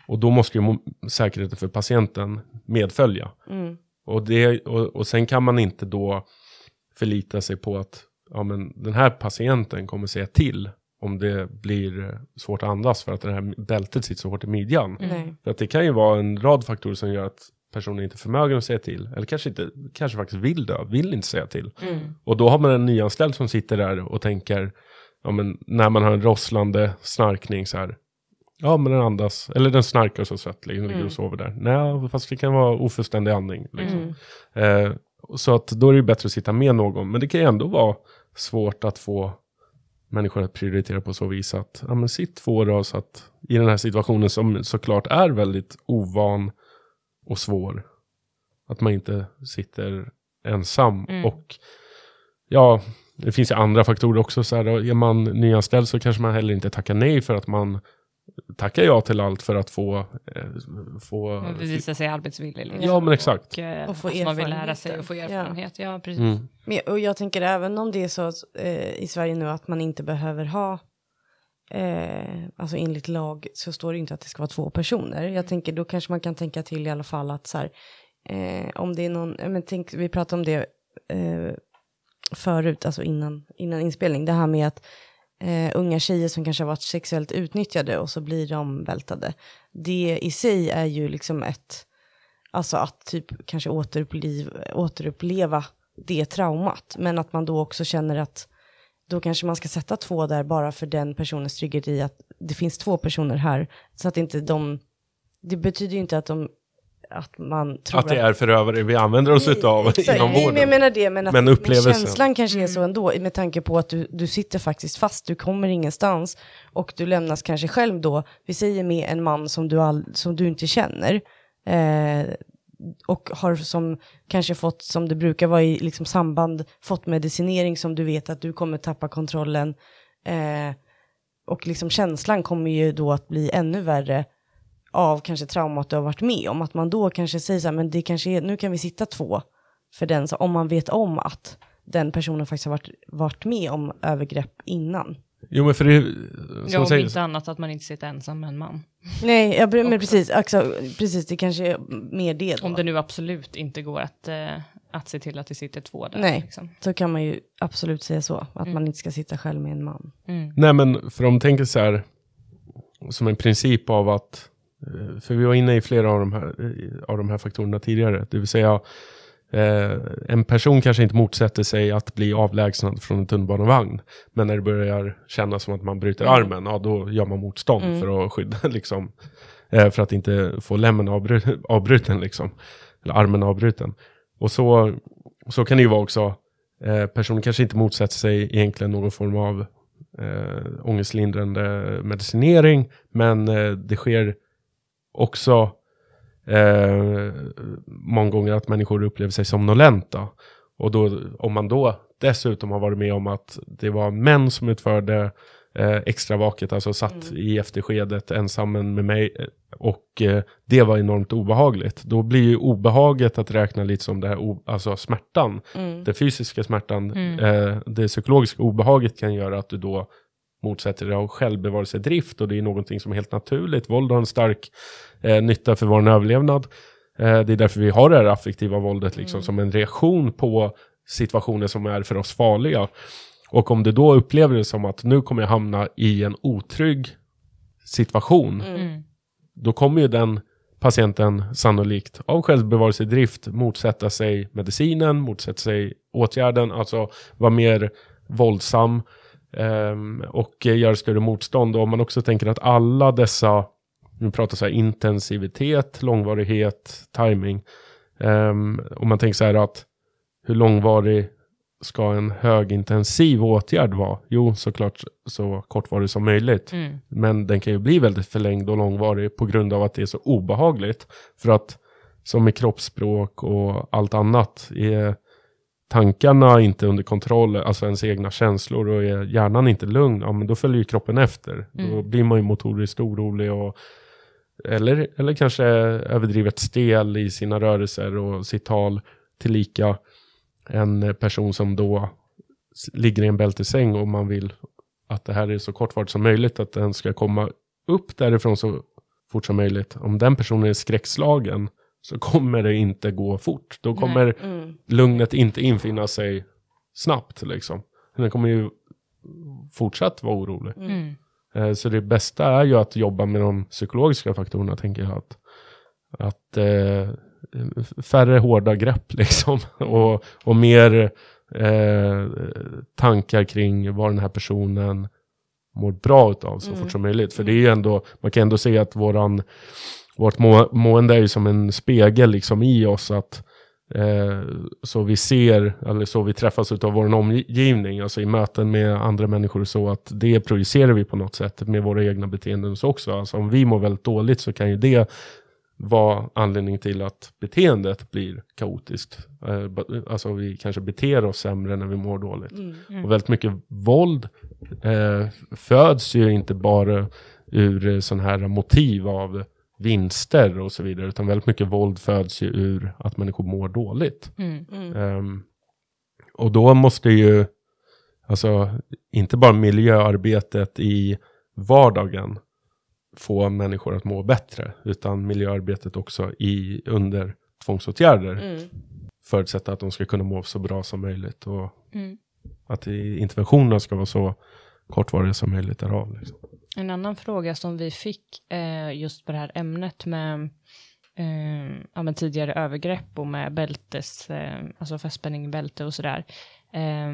Och då måste ju säkerheten för patienten medfölja. Mm. Och, det, och, och sen kan man inte då förlita sig på att ja, men den här patienten kommer säga till om det blir svårt att andas för att det här bältet sitter så hårt i midjan. Nej. För att det kan ju vara en rad faktorer som gör att personen inte är förmögen att säga till. Eller kanske, inte, kanske faktiskt vill dö, vill inte säga till. Mm. Och då har man en nyanställd som sitter där och tänker, ja men när man har en rosslande snarkning så här. Ja men den andas, eller den snarkar så sött, liksom, ligger Mm. och sover där. Nej, fast det kan vara ofullständig andning. Liksom. Mm. Eh, så att då är det ju bättre att sitta med någon. Men det kan ju ändå vara svårt att få människor att prioritera på så vis att, ja men sitt två då så att i den här situationen som såklart är väldigt ovan och svår. Att man inte sitter ensam. Mm. Och ja, det finns ju andra faktorer också. Så här, är man nyanställd så kanske man heller inte tackar nej för att man tackar ja till allt för att få, eh, få Man vill visa sig arbetsvillig. Liksom. Ja, men exakt. Och, eh, Och få att man vill lära sig och få Ja. erfarenhet. Ja, precis. Mm. Men, och jag tänker även om det är så att, eh, i Sverige nu att man inte behöver ha, eh, alltså enligt lag så står det inte att det ska vara två personer. Jag tänker då kanske man kan tänka till i alla fall att så här, eh, om det är någon, eh, men tänk, vi pratade om det eh, förut, alltså innan, innan inspelning, det här med att eh, unga tjejer som kanske har varit sexuellt utnyttjade och så blir de bältade. Det i sig är ju liksom ett, alltså att typ kanske återuppliv, återuppleva det traumat. Men att man då också känner att då kanske man ska sätta två där bara för den personens trygghet i att det finns två personer här. Så att inte de, det betyder ju inte att de, att man tror Att det är förövare vi använder oss utav inom Nej, men jag vården. menar det, men, att, Men men upplevelsen. känslan kanske är så ändå, med tanke på att du, du sitter faktiskt fast, du kommer ingenstans och du lämnas kanske själv då, vi säger med en man som du, all, som du inte känner, eh, och har som kanske fått, som det brukar vara i liksom samband, fått medicinering som du vet att du kommer tappa kontrollen, eh, och liksom känslan kommer ju då att bli ännu värre av kanske traumat du har varit med om. Att man då kanske säger så här, men det kanske är, nu kan vi sitta två för den, så om man vet om att den personen faktiskt har varit, varit med om övergrepp innan. Jo men för det, Ja, som om säger, inte annat att man inte sitter ensam med en man. Nej, jag, men Också. precis, alltså, precis, det kanske är mer det då. Om det nu absolut inte går att, eh, att se till att det sitter två där. Nej. Liksom. Så kan man ju absolut säga så, att Mm. man inte ska sitta själv med en man. Mm. nej men för de tänker så här, som en princip av att, för vi var inne i flera av de här, eh, av de här faktorerna tidigare, det vill säga Eh, en person kanske inte motsätter sig att bli avlägsnad från en tunnelbanevagn. Men när det börjar kännas som att man bryter Mm. armen, ja då gör man motstånd Mm. för att skydda, liksom. Eh, för att inte få lämmen avbru- avbruten, liksom. Eller armen avbruten. Och så, så kan det ju vara också. Eh, personen kanske inte motsätter sig egentligen någon form av eh, ångestlindrande medicinering. Men eh, det sker också eh, många gånger att människor upplever sig somnolenta. Och då, om man då dessutom har varit med om att det var män som utförde eh, extravaket, alltså satt i efterskedet ensam med mig eh, och eh, det var enormt obehagligt. Då blir ju obehaget att räkna lite som det här, alltså smärtan. Mm. Den fysiska smärtan, Mm. eh, det psykologiska obehaget kan göra att du då motsätter dig av självbevarelsedrift och det är någonting som är helt naturligt. Våld har en stark eh, nytta för vår överlevnad. Eh, det är därför vi har det här affektiva våldet liksom, som en reaktion på situationer som är för oss farliga. Och om du då upplever det som att nu kommer jag hamna i en otrygg situation, Mm. då kommer ju den patienten sannolikt av självbevarelsedrift motsätta sig medicinen, motsätta sig åtgärden, alltså vara mer våldsam och eh, göra större motstånd. Och om man också tänker att alla dessa, nu pratar så här intensivitet, långvarighet, timing. Um, om man tänker så här att hur långvarig ska en högintensiv åtgärd vara? Jo, såklart så kortvarig som möjligt. Mm. Men den kan ju bli väldigt förlängd och långvarig på grund av att det är så obehagligt. För att som med kroppsspråk och allt annat är tankarna inte under kontroll, alltså ens egna känslor och är hjärnan inte lugn, ja men då följer ju kroppen efter. Då Mm. blir man ju motoriskt orolig och eller, eller kanske överdrivet stel i sina rörelser och sitt tal tillika en person som då ligger i en bältesäng och man vill att det här är så kortvarigt som möjligt, att den ska komma upp därifrån så fort som möjligt. Om den personen är skräckslagen så kommer det inte gå fort. Då kommer Mm. lugnet inte infinna sig snabbt liksom. Den kommer ju fortsatt vara orolig. Mm. Eh, Så det bästa är ju att jobba med de psykologiska faktorerna, tänker jag. Att, att eh, färre hårda grepp liksom. Och, och mer eh, tankar kring vad den här personen mår bra utav så Mm. fort som möjligt. För det är ju ändå, man kan ändå se att våran, vårt må, mående är ju som en spegel liksom i oss. att Eh, så vi ser, eller så vi träffas av vår omgivning, alltså i möten med andra människor, så att det projicerar vi på något sätt med våra egna beteenden så också. Alltså om vi mår väldigt dåligt så kan ju det vara anledning till att beteendet blir kaotiskt. Eh, alltså vi kanske beter oss sämre när vi mår dåligt. Mm. Och väldigt mycket våld eh, föds ju inte bara ur eh, sån här motiv av vinster och så vidare, utan väldigt mycket våld föds ju ur att människor mår dåligt. Mm. Mm. Ehm, och då måste ju, alltså inte bara miljöarbetet i vardagen få människor att må bättre, utan miljöarbetet också i, under tvångsåtgärder Mm. förutsätta att de ska kunna må så bra som möjligt och Mm. att interventionerna ska vara så kortvariga som möjligt därav. Liksom. En annan fråga som vi fick eh, just på det här ämnet med eh, ja, men tidigare övergrepp och med bältes, eh, alltså fästspänning i bälte och sådär, eh,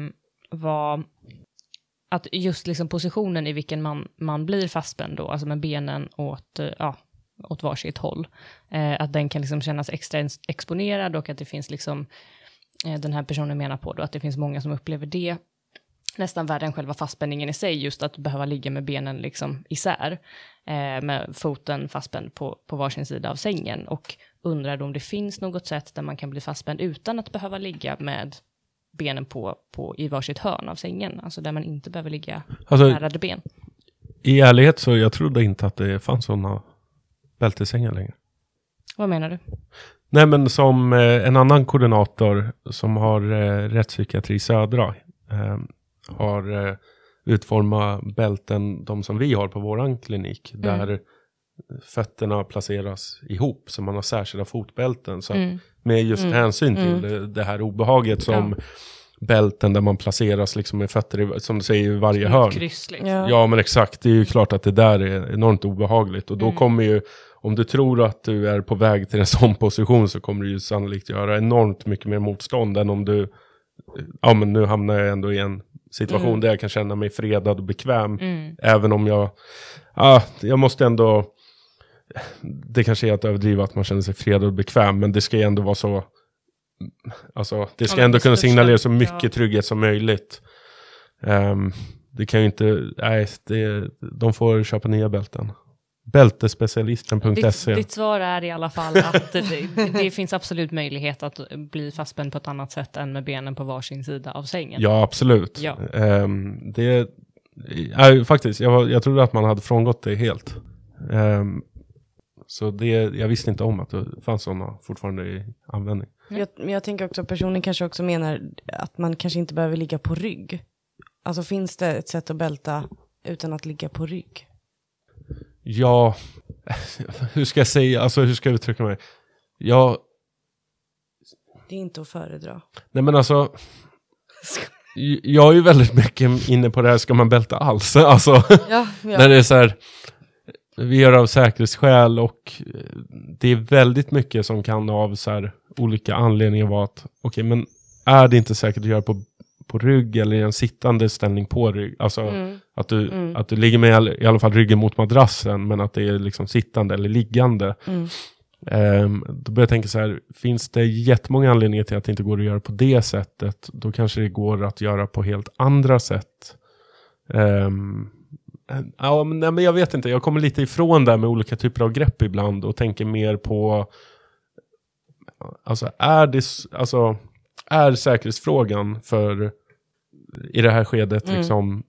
var att just liksom positionen i vilken man, man blir fastspänd då, alltså med benen åt, eh, ja, åt varsitt håll, eh, att den kan liksom kännas extra exponerad och att det finns liksom, eh, den här personen menar på då, att det finns många som upplever det nästan värre än själva fastspänningen i sig, just att behöva ligga med benen liksom isär, eh, med foten fastspänd på, på varsin sida av sängen och undrar om det finns något sätt där man kan bli fastspänd utan att behöva ligga med benen på, på i varsitt hörn av sängen, alltså där man inte behöver ligga Alltså, närade ben. I ärlighet så jag trodde inte att det fanns sådana bältesängar längre. Vad menar du? Nej men som eh, en annan koordinator som har eh, rättspsykiatri södra eh, har eh, utformat bälten, de som vi har på våran klinik, där fötterna placeras ihop, så man har särskilda fotbälten. Så Mm. med just Mm. hänsyn till Mm. det, det här obehaget som bälten där man placeras liksom med fötter, i, som du säger, i varje hörn. kryss liksom. Ja. Ja men exakt, det är ju klart att det där är enormt obehagligt och då Mm. kommer ju, om du tror att du är på väg till en sån position så kommer du ju sannolikt göra enormt mycket mer motstånd än om du, ja men nu hamnar jag ändå i en situation Mm. där jag kan känna mig fredad och bekväm. Mm. Även om jag, ja, jag måste ändå, det kanske är att överdriva att man känner sig fredad och bekväm, men det ska ju ändå vara så, alltså det ska Ja, ändå det kunna signalera så mycket ja. trygghet som möjligt. Ehm, det kan ju inte, nej, det, de får köpa nya bälten. Bältespecialisten.se. Ditt, ditt svar är i alla fall att det, det finns absolut möjlighet att bli fastspänd på ett annat sätt än med benen på varsin sida av sängen. Ja, absolut. Ja. Ehm, det, ja, faktiskt, jag, jag trodde att man hade frångått det helt. Ehm, så det, jag visste inte om att det fanns sådana fortfarande i användning. Jag, men jag tänker också att personen kanske också menar att man kanske inte behöver ligga på rygg. Alltså finns det ett sätt att bälta utan att ligga på rygg? Ja, hur ska jag säga, alltså hur ska jag uttrycka mig? Ja, Det är inte att föredra. nej men alltså, jag är ju väldigt mycket inne på det här, ska man bälta alls? Alltså, Ja, när det är så här, vi gör av säkerhetsskäl och eh, det är väldigt mycket som kan av så här olika anledningar vara att, okej men är det inte säkert att göra på, på rygg eller i en sittande ställning på rygg? Alltså Mm. att, du, Mm. att du ligger med i all- i alla fall ryggen mot madrassen men att det är liksom sittande eller liggande. Mm. Ehm, då börjar jag tänka så här, finns det jättemånga anledningar till att det inte går att göra på det sättet, då kanske det går att göra på helt andra sätt. Ehm, ja, men, nej, men jag vet inte, jag kommer lite ifrån det med olika typer av grepp ibland och tänker mer på, alltså är det, alltså är säkerhetsfrågan för i det här skedet Mm. liksom,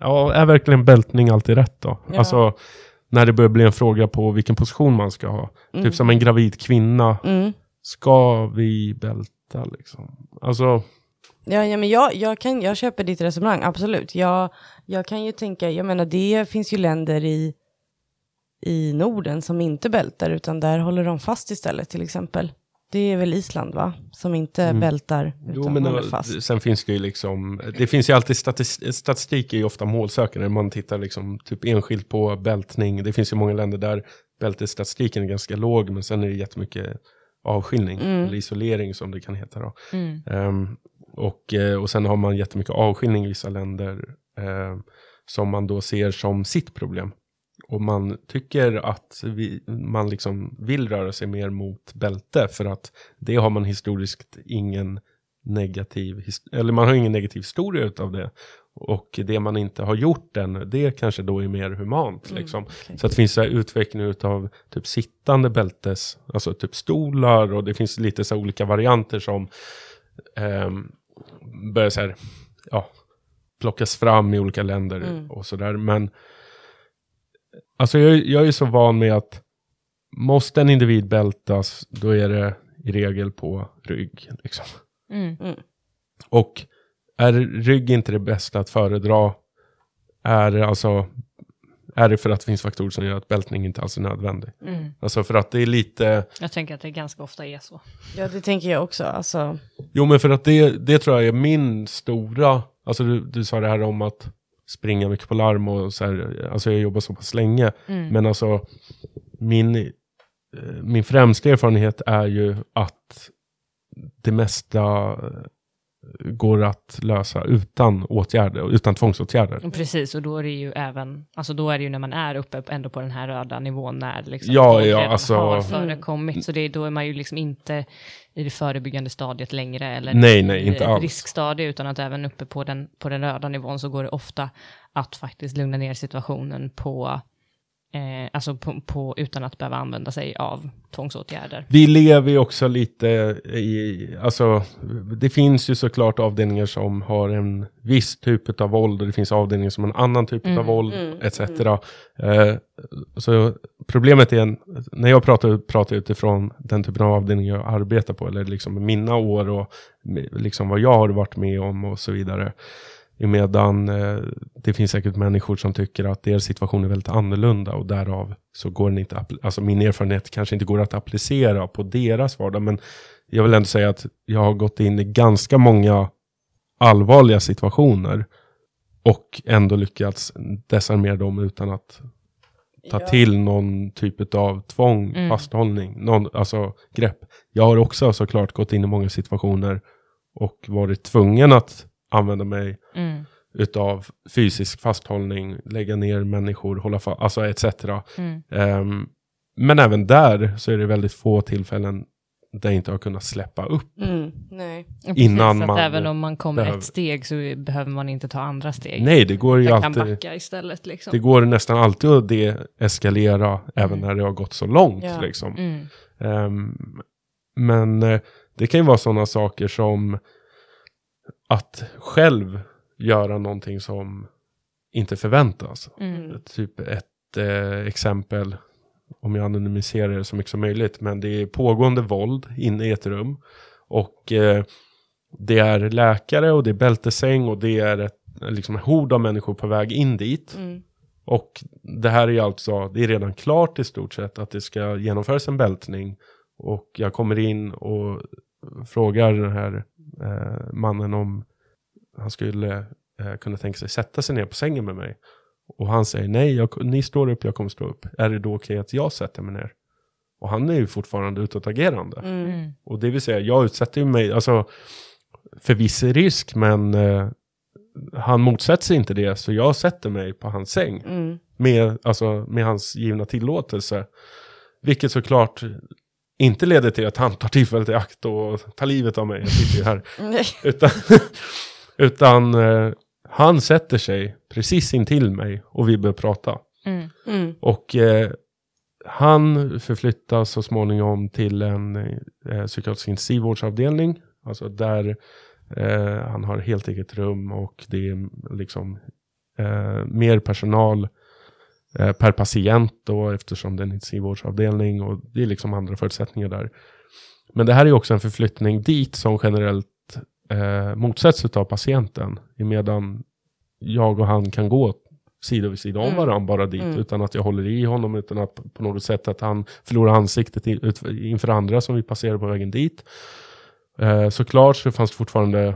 ja, är verkligen bältning alltid rätt då? Ja. Alltså, när det börjar bli en fråga på vilken position man ska ha. Mm. Typ som en gravid kvinna. Mm. Ska vi bälta liksom? Alltså, Ja, ja men jag, jag, kan, jag köper ditt resonemang, absolut. Jag, jag kan ju tänka, jag menar det finns ju länder i, i Norden som inte bältar, utan där håller de fast istället till exempel. Det är väl Island va? Som inte Mm. bältar utan jo, men håller det, fast. sen finns det ju liksom, det finns ju alltid statistik, statistik är ju ofta målsökande. Man tittar liksom typ enskilt på bältning. Det finns ju många länder där bältesstatistiken är ganska låg, men sen är det jättemycket avskiljning, Mm. eller isolering som det kan heta då. Mm. Ehm, och, eh, och sen har man jättemycket avskiljning i vissa länder ehm, som man då ser som sitt problem. Och man tycker att vi, man liksom vill röra sig mer mot bälte för att det har man historiskt ingen negativ, eller man har ingen negativ historia utav det. Och det man inte har gjort än, det kanske då är mer humant. Mm, Liksom. okej. Så att det finns så utveckling utav typ sittande bältes, alltså typ stolar och det finns lite så olika varianter som ehm, börjar så här, ja, plockas fram i olika länder Mm. och sådär. Men alltså jag, jag är så van med att måste en individ bältas, då är det i regel på rygg. Liksom. Mm. Och är rygg inte det bästa att föredra, är det alltså är det för att det finns faktorer som gör att bältning inte alls är nödvändig. Mm. Alltså för att det är lite, Jag tänker att det ganska ofta är så. Ja, det tänker jag också. Alltså, jo men för att det, det tror jag är min stora, alltså du, du sa det här om att springa mycket på larm och så här, alltså jag jobbar så pass länge, Mm. men alltså min, eh, min främsta erfarenhet är ju att det mesta går att lösa utan åtgärder, utan tvångsåtgärder. Precis, och då är det ju även, alltså då är det ju när man är uppe ändå på den här röda nivån när liksom Ja, ja, alltså- har Mm. förekommit. Så det, då är man ju liksom inte i det förebyggande stadiet längre eller Nej, nej, inte alls. riskstadie, utan att även uppe på den, på den röda nivån så går det ofta att faktiskt lugna ner situationen på, eh, alltså på, på, utan att behöva använda sig av tvångsåtgärder. Vi lever ju också lite i, alltså det finns ju såklart avdelningar som har en viss typ av våld och det finns avdelningar som har en annan typ Mm, av våld mm, etc. Eh, så problemet är, när jag pratar, pratar utifrån den typen av avdelning jag arbetar på, eller liksom mina år och liksom vad jag har varit med om och så vidare. Medan eh, det finns säkert människor som tycker att deras situation är väldigt annorlunda och därav så går den inte, alltså min erfarenhet kanske inte går att applicera på deras vardag. Men jag vill ändå säga att jag har gått in i ganska många allvarliga situationer och ändå lyckats desarmera dem utan att ta Ja. till någon typ av tvång, Mm. fasthållning, någon, alltså grepp. Jag har också såklart gått in i många situationer och varit tvungen att använda mig Mm. utav fysisk fasthållning, lägga ner människor, hålla fast, alltså etc. Mm. Ehm, men även där så är det väldigt få tillfällen där jag inte har kunnat släppa upp. Mm. Precis, Innan att man även om man kommer behöver- ett steg så behöver man inte ta andra steg. Nej, det går ju alltid. backa istället liksom. Det går nästan alltid att deeskalera även Mm. när det har gått så långt. Ja. Liksom. Mm. Ehm, men eh, det kan ju vara sådana saker som att själv göra någonting som inte förväntas. Mm. Typ ett eh, exempel, om jag anonymiserar det så mycket som möjligt, men det är pågående våld inne i ett rum. Och eh, det är läkare och det är bältesäng och det är ett liksom, en hord av människor på väg in dit. Mm. Och det här är alltså, det är redan klart i stort sett att det ska genomföras en bältning. Och jag kommer in och frågar den här eh, mannen om han skulle eh, kunna tänka sig sätta sig ner på sängen med mig. Och han säger nej, jag, ni står upp, jag kommer stå upp. Är det då okej att jag sätter mig ner? Och han är ju fortfarande utåtagerande. Mm. Mm. Och det vill säga, jag utsätter ju mig, alltså för viss risk, men eh, han motsätter sig inte det, så jag sätter mig på hans säng Mm. med, alltså, med hans givna tillåtelse. Vilket såklart inte leder till att han tar tillfället i akt och tar livet av mig. Jag sitter ju här. Utan, utan eh, han sätter sig precis intill mig och vi börjar prata. Mm. Mm. Och eh, han förflyttas så småningom till en eh, psykiatrisk intensivvårdsavdelning. Alltså där eh, han har helt eget rum och det är liksom eh, mer personal eh, per patient då eftersom det är en intensivvårdsavdelning och det är liksom andra förutsättningar där. Men det här är också en förflyttning dit som generellt eh, motsätts av patienten. Medan jag och han kan gå sida vid sida om Mm. varandra bara dit. Mm. Utan att jag håller i honom, utan att på något sätt att han förlorar ansiktet i- ut- inför andra som vi passerar på vägen dit. Eh, såklart så fanns det fortfarande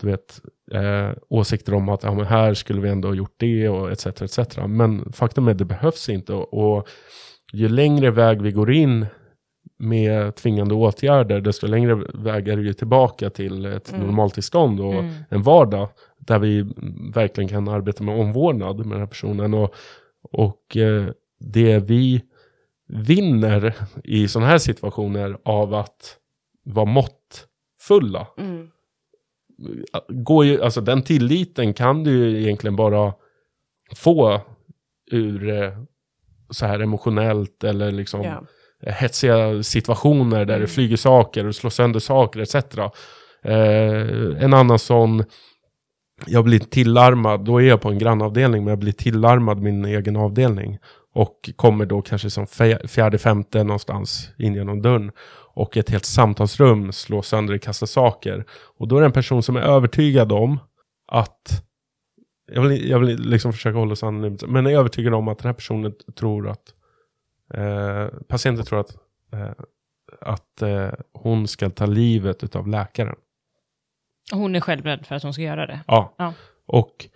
du vet, eh, åsikter om att ja, men här skulle vi ändå ha gjort det och etc. etc. Men faktum är att det behövs inte. Och, och ju längre väg vi går in med tvingande åtgärder, desto längre väg är det ju tillbaka till ett Mm. normaltillstånd och Mm. en vardag där vi verkligen kan arbeta med omvårdnad med den här personen. Och, och eh, det vi vinner i sådana här situationer av att vara måttfulla Mm. Går ju, alltså den tilliten kan du ju egentligen bara få ur eh, så här emotionellt eller liksom Ja. hetsiga situationer där Mm. det flyger saker och slår sönder saker etc. Eh, en annan sån, jag blir tillarmad, då är jag på en grannavdelning men jag blir tillarmad min egen avdelning. Och kommer då kanske som fjärde, femte någonstans in genom dörren. Och ett helt samtalsrum slår sönder och kastar saker. Och då är det en person som är övertygad om att jag vill, jag vill liksom försöka hålla sig anonymt, men är övertygad om att den här personen tror att eh, patienten tror att, eh, att eh, hon ska ta livet av läkaren. Hon är själv rädd för att hon ska göra det. Ja. Ja. Och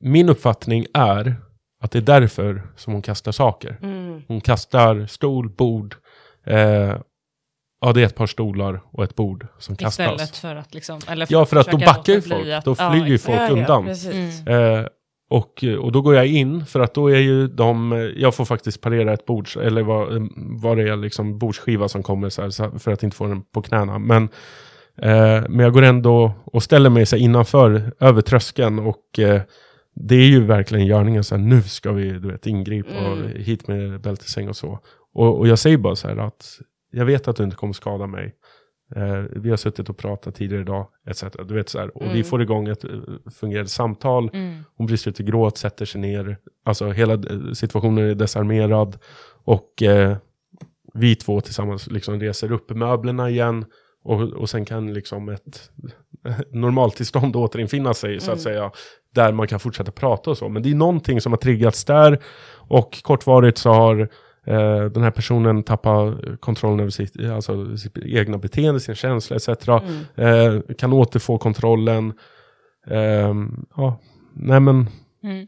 min uppfattning är att det är därför som hon kastar saker. Mm. Hon kastar stol, bord. Eh, ja, det är ett par stolar och ett bord som kastas. Istället för att liksom... Eller Ja, för att då försöka backar ju folk. att- Då flyr ju folk undan. Mm. Eh, och, och då går jag in för att då är ju de, jag får faktiskt parera ett bord, eller vad, vad det är, liksom bordsskiva som kommer så här, för att inte få den på knäna. Men, eh, men jag går ändå och ställer mig så här innanför, över tröskeln och eh, det är ju verkligen görningen så här, nu ska vi du vet, ingripa och Mm. hit med bältesäng och så. Och, och jag säger bara så här att jag vet att du inte kommer skada mig. Eh, vi har suttit och pratat tidigare idag, etc. Du vet så här, och vi Mm. får igång ett eh, fungerande samtal. Mm. Hon brister ut i gråt, sätter sig ner. Alltså hela eh, situationen är desarmerad. Och eh, vi två tillsammans liksom reser upp möblerna igen. Och, och sen kan liksom ett normaltillstånd återinfinna sig så att Mm. säga. Där man kan fortsätta prata och så. Men det är någonting som har triggats där. Och kortvarigt så har eh, den här personen tappat kontrollen över sitt, alltså sitt egna beteende, sin känsla etc. Mm. Eh, kan återfå kontrollen. Ehm, ja, nej men Mm.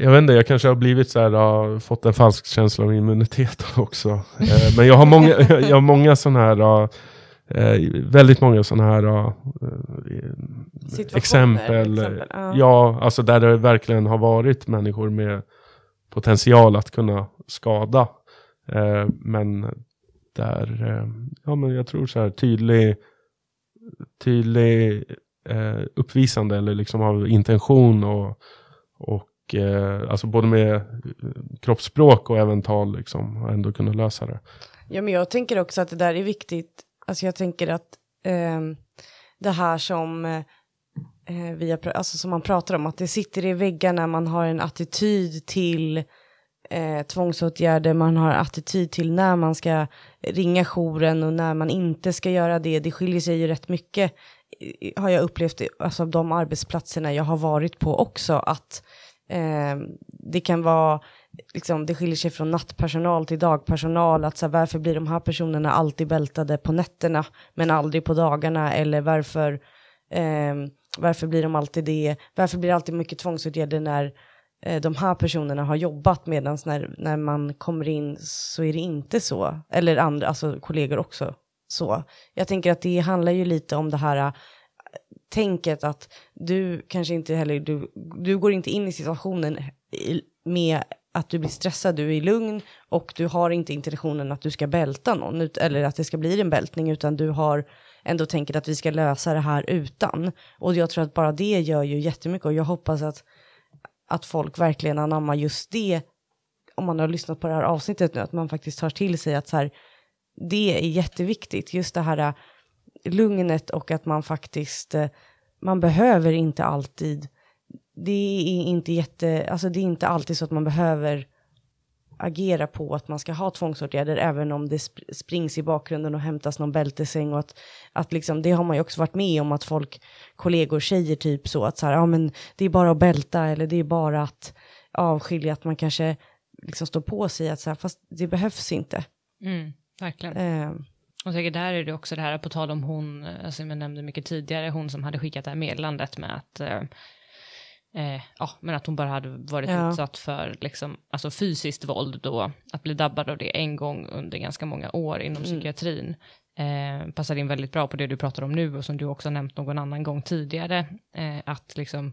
jag vet inte, jag kanske har blivit så här, fått en falsk känsla av immunitet också. Eh, men jag har många, jag har många sådana här, eh, väldigt många sådana här eh, exempel. exempel ja. ja, alltså där det verkligen har varit människor med potential att kunna skada. Eh, men där, eh, ja men jag tror så här tydlig, tydlig eh, uppvisande eller liksom av intention och, och eh, alltså både med kroppsspråk och även tal liksom ändå kunna lösa det. Ja men jag tänker också att det där är viktigt, alltså jag tänker att eh, det här som eh, vi har, alltså som man pratar om, att det sitter i väggarna, man har en attityd till eh, tvångsåtgärder, man har attityd till när man ska ringa jouren och när man inte ska göra det. Det skiljer sig ju rätt mycket, har jag upplevt, alltså de arbetsplatserna jag har varit på också, att eh, det kan vara, liksom, det skiljer sig från nattpersonal till dagpersonal, att så här, varför blir de här personerna alltid bältade på nätterna, men aldrig på dagarna, eller varför, eh, varför blir de alltid det, varför blir det alltid mycket tvångsåtgärder när Eh, de här personerna har jobbat medan när, när man kommer in så är det inte så. Eller andra, alltså kollegor också så. Jag tänker att det handlar ju lite om det här eh, tänket att du kanske inte heller, du, du går inte in i situationen med att du blir stressad, du är lugn och du har inte intentionen att du ska bälta någon eller att det ska bli en bältning utan du har ändå tänkt att vi ska lösa det här utan. Och jag tror att bara det gör ju jättemycket och jag hoppas att att folk verkligen anammar just det, om man har lyssnat på det här avsnittet nu, att man faktiskt tar till sig att så här, det är jätteviktigt, just det här äh, lugnet och att man faktiskt, äh, man behöver inte alltid, det är inte jätte, alltså det är inte alltid så att man behöver agera på att man ska ha tvångsåtgärder även om det sp springs i bakgrunden och hämtas någon bältesäng och att, att liksom, det har man ju också varit med om att folk, kollegor säger typ så att så här, ja men det är bara att bälta eller det är bara att avskilja att man kanske liksom står på sig att så här, fast det behövs inte. Mm, verkligen. Eh. Och säkert där är det också det här, på tal om hon, alltså som jag nämnde mycket tidigare, hon som hade skickat det här meddelandet med att eh, Eh, ja, men att hon bara hade varit ja. utsatt för liksom, alltså fysiskt våld då, att bli dabbad av det en gång under ganska många år inom mm. psykiatrin. Eh, passar in väldigt bra på det du pratar om nu och som du också nämnt någon annan gång tidigare, eh, att liksom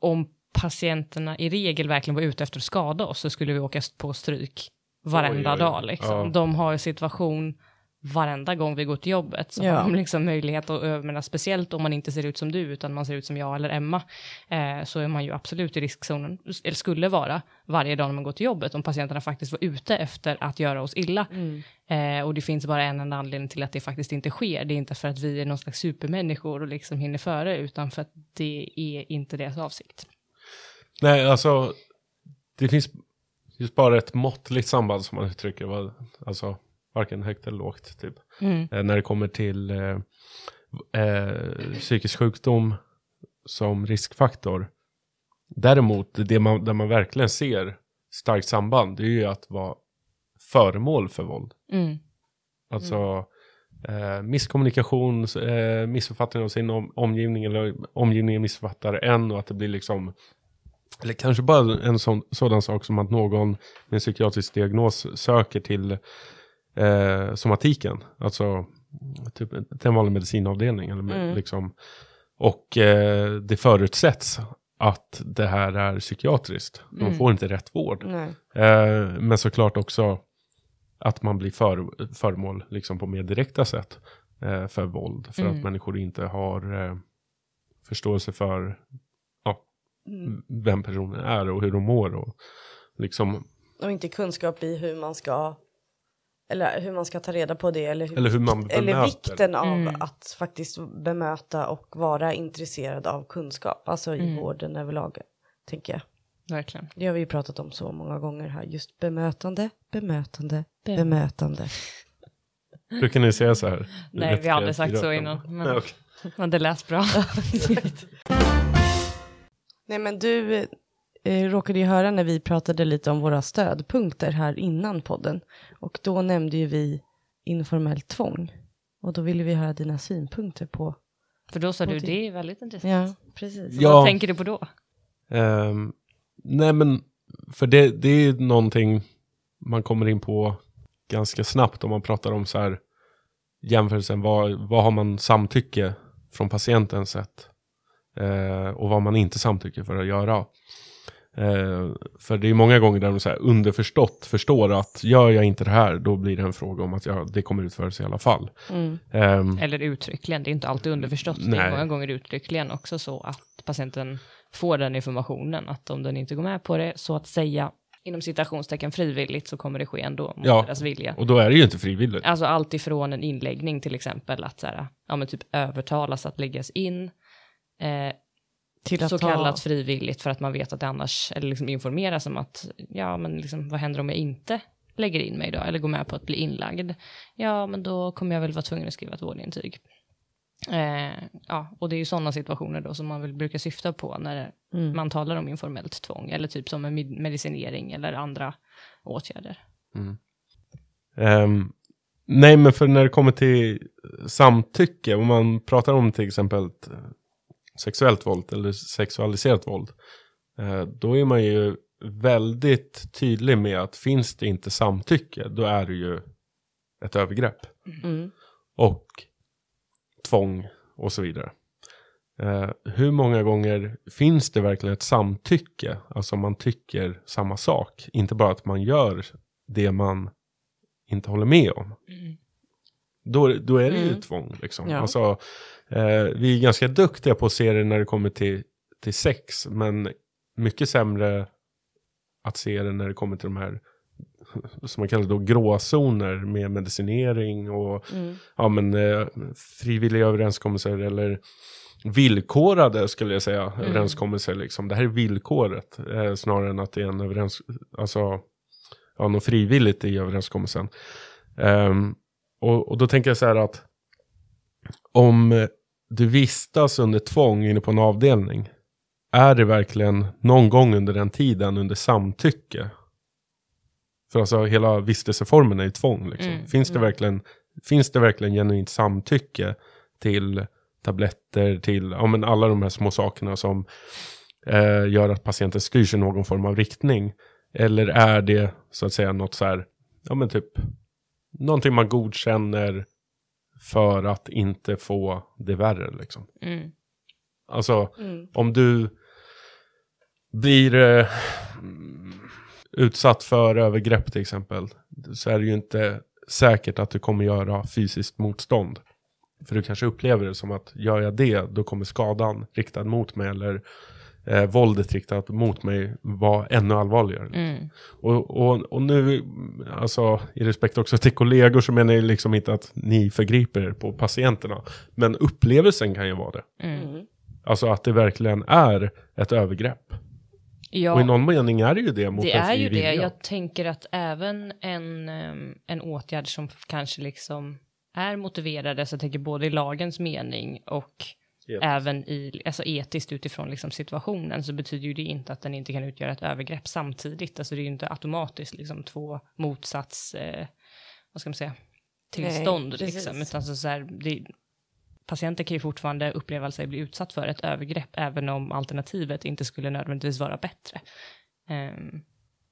om patienterna i regel verkligen var ute efter att skada oss så skulle vi åka på stryk varenda oj, oj, dag. Liksom. Ja. De har situation varenda gång vi går till jobbet så ja. har de liksom möjlighet att övermäna, speciellt om man inte ser ut som du utan man ser ut som jag eller Emma, eh, så är man ju absolut i riskzonen, eller skulle vara varje dag när man går till jobbet om patienterna faktiskt var ute efter att göra oss illa. Mm. Eh, och det finns bara en enda anledning till att det faktiskt inte sker, det är inte för att vi är någon slags supermänniskor och liksom hinner före, utan för att det är inte deras avsikt. Nej, alltså det finns just bara ett måttligt samband som man uttrycker, alltså varken högt eller lågt. Typ. Mm. Eh, när det kommer till eh, eh, psykisk sjukdom som riskfaktor. Däremot, det man, där man verkligen ser starkt samband, det är ju att vara föremål för våld. Mm. Alltså eh, misskommunikation, eh, missuppfattning av sin om, omgivning eller omgivningen missuppfattar en och att det blir liksom eller kanske bara en sån, sådan sak som att någon med en psykiatrisk diagnos söker till eh, somatiken. Alltså typ en vanlig medicinavdelning. Eller mm. liksom, och eh, det förutsätts att det här är psykiatriskt. De mm. får inte rätt vård. Eh, men såklart också att man blir för, föremål liksom på mer direkta sätt eh, för våld. För mm. att människor inte har eh, förståelse för ja, mm. vem personen är och hur de mår. Och, liksom, och inte kunskap i hur man ska eller hur man ska ta reda på det eller, hur, eller, hur man eller vikten av mm. att faktiskt bemöta och vara intresserad av kunskap, alltså i mm. vården överlag, tänker jag. Verkligen. Det har vi ju pratat om så många gånger här, just bemötande, bemötande, Bem bemötande. Brukar ni säga så här? Nej, vi har aldrig sagt så innan, men, Nej, okay. men det lät bra. Nej, men du eh, råkade ju höra när vi pratade lite om våra stödpunkter här innan podden. Och då nämnde ju vi informellt tvång. Och då ville vi höra dina synpunkter på. För då sa du, det är väldigt intressant. Ja, precis. Ja. Vad tänker du på då? Um, nej men, för det, det är någonting man kommer in på ganska snabbt om man pratar om så här jämförelsen, vad, vad har man samtycke från patientens sätt eh, och vad man inte samtycker för att göra. Eh, för det är många gånger där de så här underförstått förstår att gör jag inte det här, då blir det en fråga om att jag, det kommer utföras i alla fall. Mm. Eh, Eller uttryckligen, det är inte alltid underförstått. Det Nej. är många gånger uttryckligen också så att patienten får den informationen, att om den inte går med på det, så att säga, inom citationstecken frivilligt, så kommer det ske ändå mot Ja. deras vilja. och då är det ju inte frivilligt. Alltså allt ifrån en inläggning till exempel, att så här, ja men typ övertalas att läggas in, eh, så ta- kallat frivilligt för att man vet att det annars, eller liksom informeras om att, ja men liksom vad händer om jag inte lägger in mig då, eller går med på att bli inlagd? Ja, men då kommer jag väl vara tvungen att skriva ett vårdintyg. Eh, ja, och det är ju sådana situationer då som man väl brukar syfta på när Mm. man talar om informellt tvång, eller typ som en med- medicinering eller andra åtgärder. Ehm, nej, men för när det kommer till samtycke, om man pratar om till exempel sexuellt våld eller sexualiserat våld, eh, då är man ju väldigt tydlig med att finns det inte samtycke, då är det ju ett övergrepp. Mm. Och tvång och så vidare. Eh, hur många gånger finns det verkligen ett samtycke? Alltså man tycker samma sak. Inte bara att man gör det man inte håller med om. Då, då är det ju Mm. tvång. Liksom. Ja. Alltså, vi är ganska duktiga på att se det när det kommer till, till sex. Men mycket sämre att se det när det kommer till de här som man kallar då gråzoner med medicinering och Mm. ja, men, eh, frivilliga överenskommelser eller villkorade skulle jag säga överenskommelser. Liksom. Det här är villkoret eh, snarare än att det är en överens alltså, ja, något frivilligt i överenskommelsen. Ehm, och, och då tänker jag så här att om eh, du vistas under tvång inne på en avdelning, är det verkligen någon gång under den tiden under samtycke? För alltså hela vistelseformen är ju tvång. Liksom. Mm, Finns, det verkligen, finns det verkligen genuint samtycke till tabletter, till ja, men alla de här små sakerna som eh, gör att patienten styrs i någon form av riktning? Eller är det så att säga något så här, ja men typ, någonting man godkänner för att inte få det värre liksom. Mm. Alltså, Mm. om du blir eh, utsatt för övergrepp till exempel, så är det ju inte säkert att du kommer göra fysiskt motstånd. För du kanske upplever det som att gör jag det, då kommer skadan riktad mot mig eller eh, våldet riktat mot mig vara ännu allvarligare. Mm. Och, och, och nu, alltså i respekt också till kollegor så menar jag liksom inte att ni förgriper er på patienterna. Men upplevelsen kan ju vara det. Mm. Mm. Alltså att det verkligen är ett övergrepp. Ja. Och i någon mening är det ju det mot Det är ju det. vilja. Jag tänker att även en, en åtgärd som kanske liksom är motiverade, så jag tänker både i lagens mening och Etiskt. även i, alltså etiskt utifrån liksom situationen, så betyder ju det inte att den inte kan utgöra ett övergrepp samtidigt. Alltså det är ju inte automatiskt liksom två motsats, eh, vad ska man säga, tillstånd precis. liksom, utan så, så här, det, patienter kan ju fortfarande uppleva sig bli utsatt för ett övergrepp, även om alternativet inte skulle nödvändigtvis vara bättre. Ehm,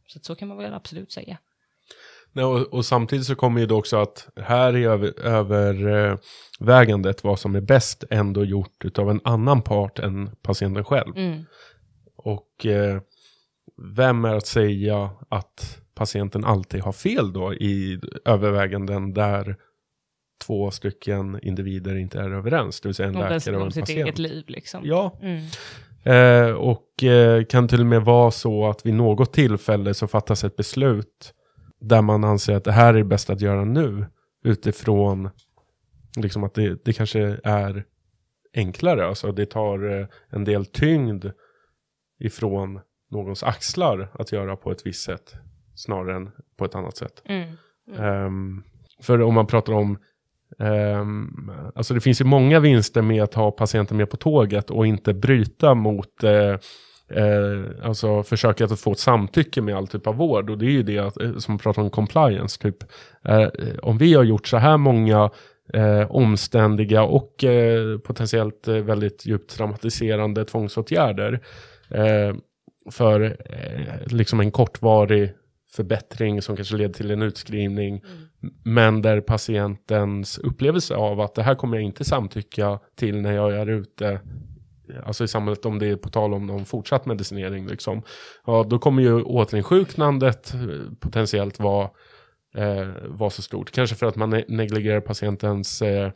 så att så kan man väl absolut säga. Nej, och, och samtidigt så kommer ju det också att här är över, övervägandet vad som är bäst ändå gjort utav en annan part än patienten själv. Mm. Och eh, vem är att säga att patienten alltid har fel då i överväganden där två stycken individer inte är överens, det vill säga en Om, läkare och om en sitt patient. eget liv liksom. Ja, Mm. Eh, och eh, kan till och med vara så att vid något tillfälle så fattas ett beslut där man anser att det här är bäst att göra nu utifrån liksom att det, det kanske är enklare. Alltså det tar eh, en del tyngd ifrån någons axlar att göra på ett visst sätt snarare än på ett annat sätt. Mm. Ehm, för om man pratar om ehm, alltså det finns ju många vinster med att ha patienten med på tåget och inte bryta mot eh, eh, alltså försöka att få ett samtycke med all typ av vård. Och det är ju det att, eh, som pratar om compliance. Typ, eh, om vi har gjort så här många eh, omständiga och eh, potentiellt eh, väldigt djupt traumatiserande tvångsåtgärder. För liksom en kortvarig förbättring som kanske leder till en utskrivning. Mm. Men där patientens upplevelse av att det här kommer jag inte samtycka till när jag är ute alltså i samhället om det är på tal om någon fortsatt medicinering, liksom, ja, då kommer ju återinsjuknandet eh, potentiellt vara eh, var så stort. Kanske för att man ne negligerar patientens eh,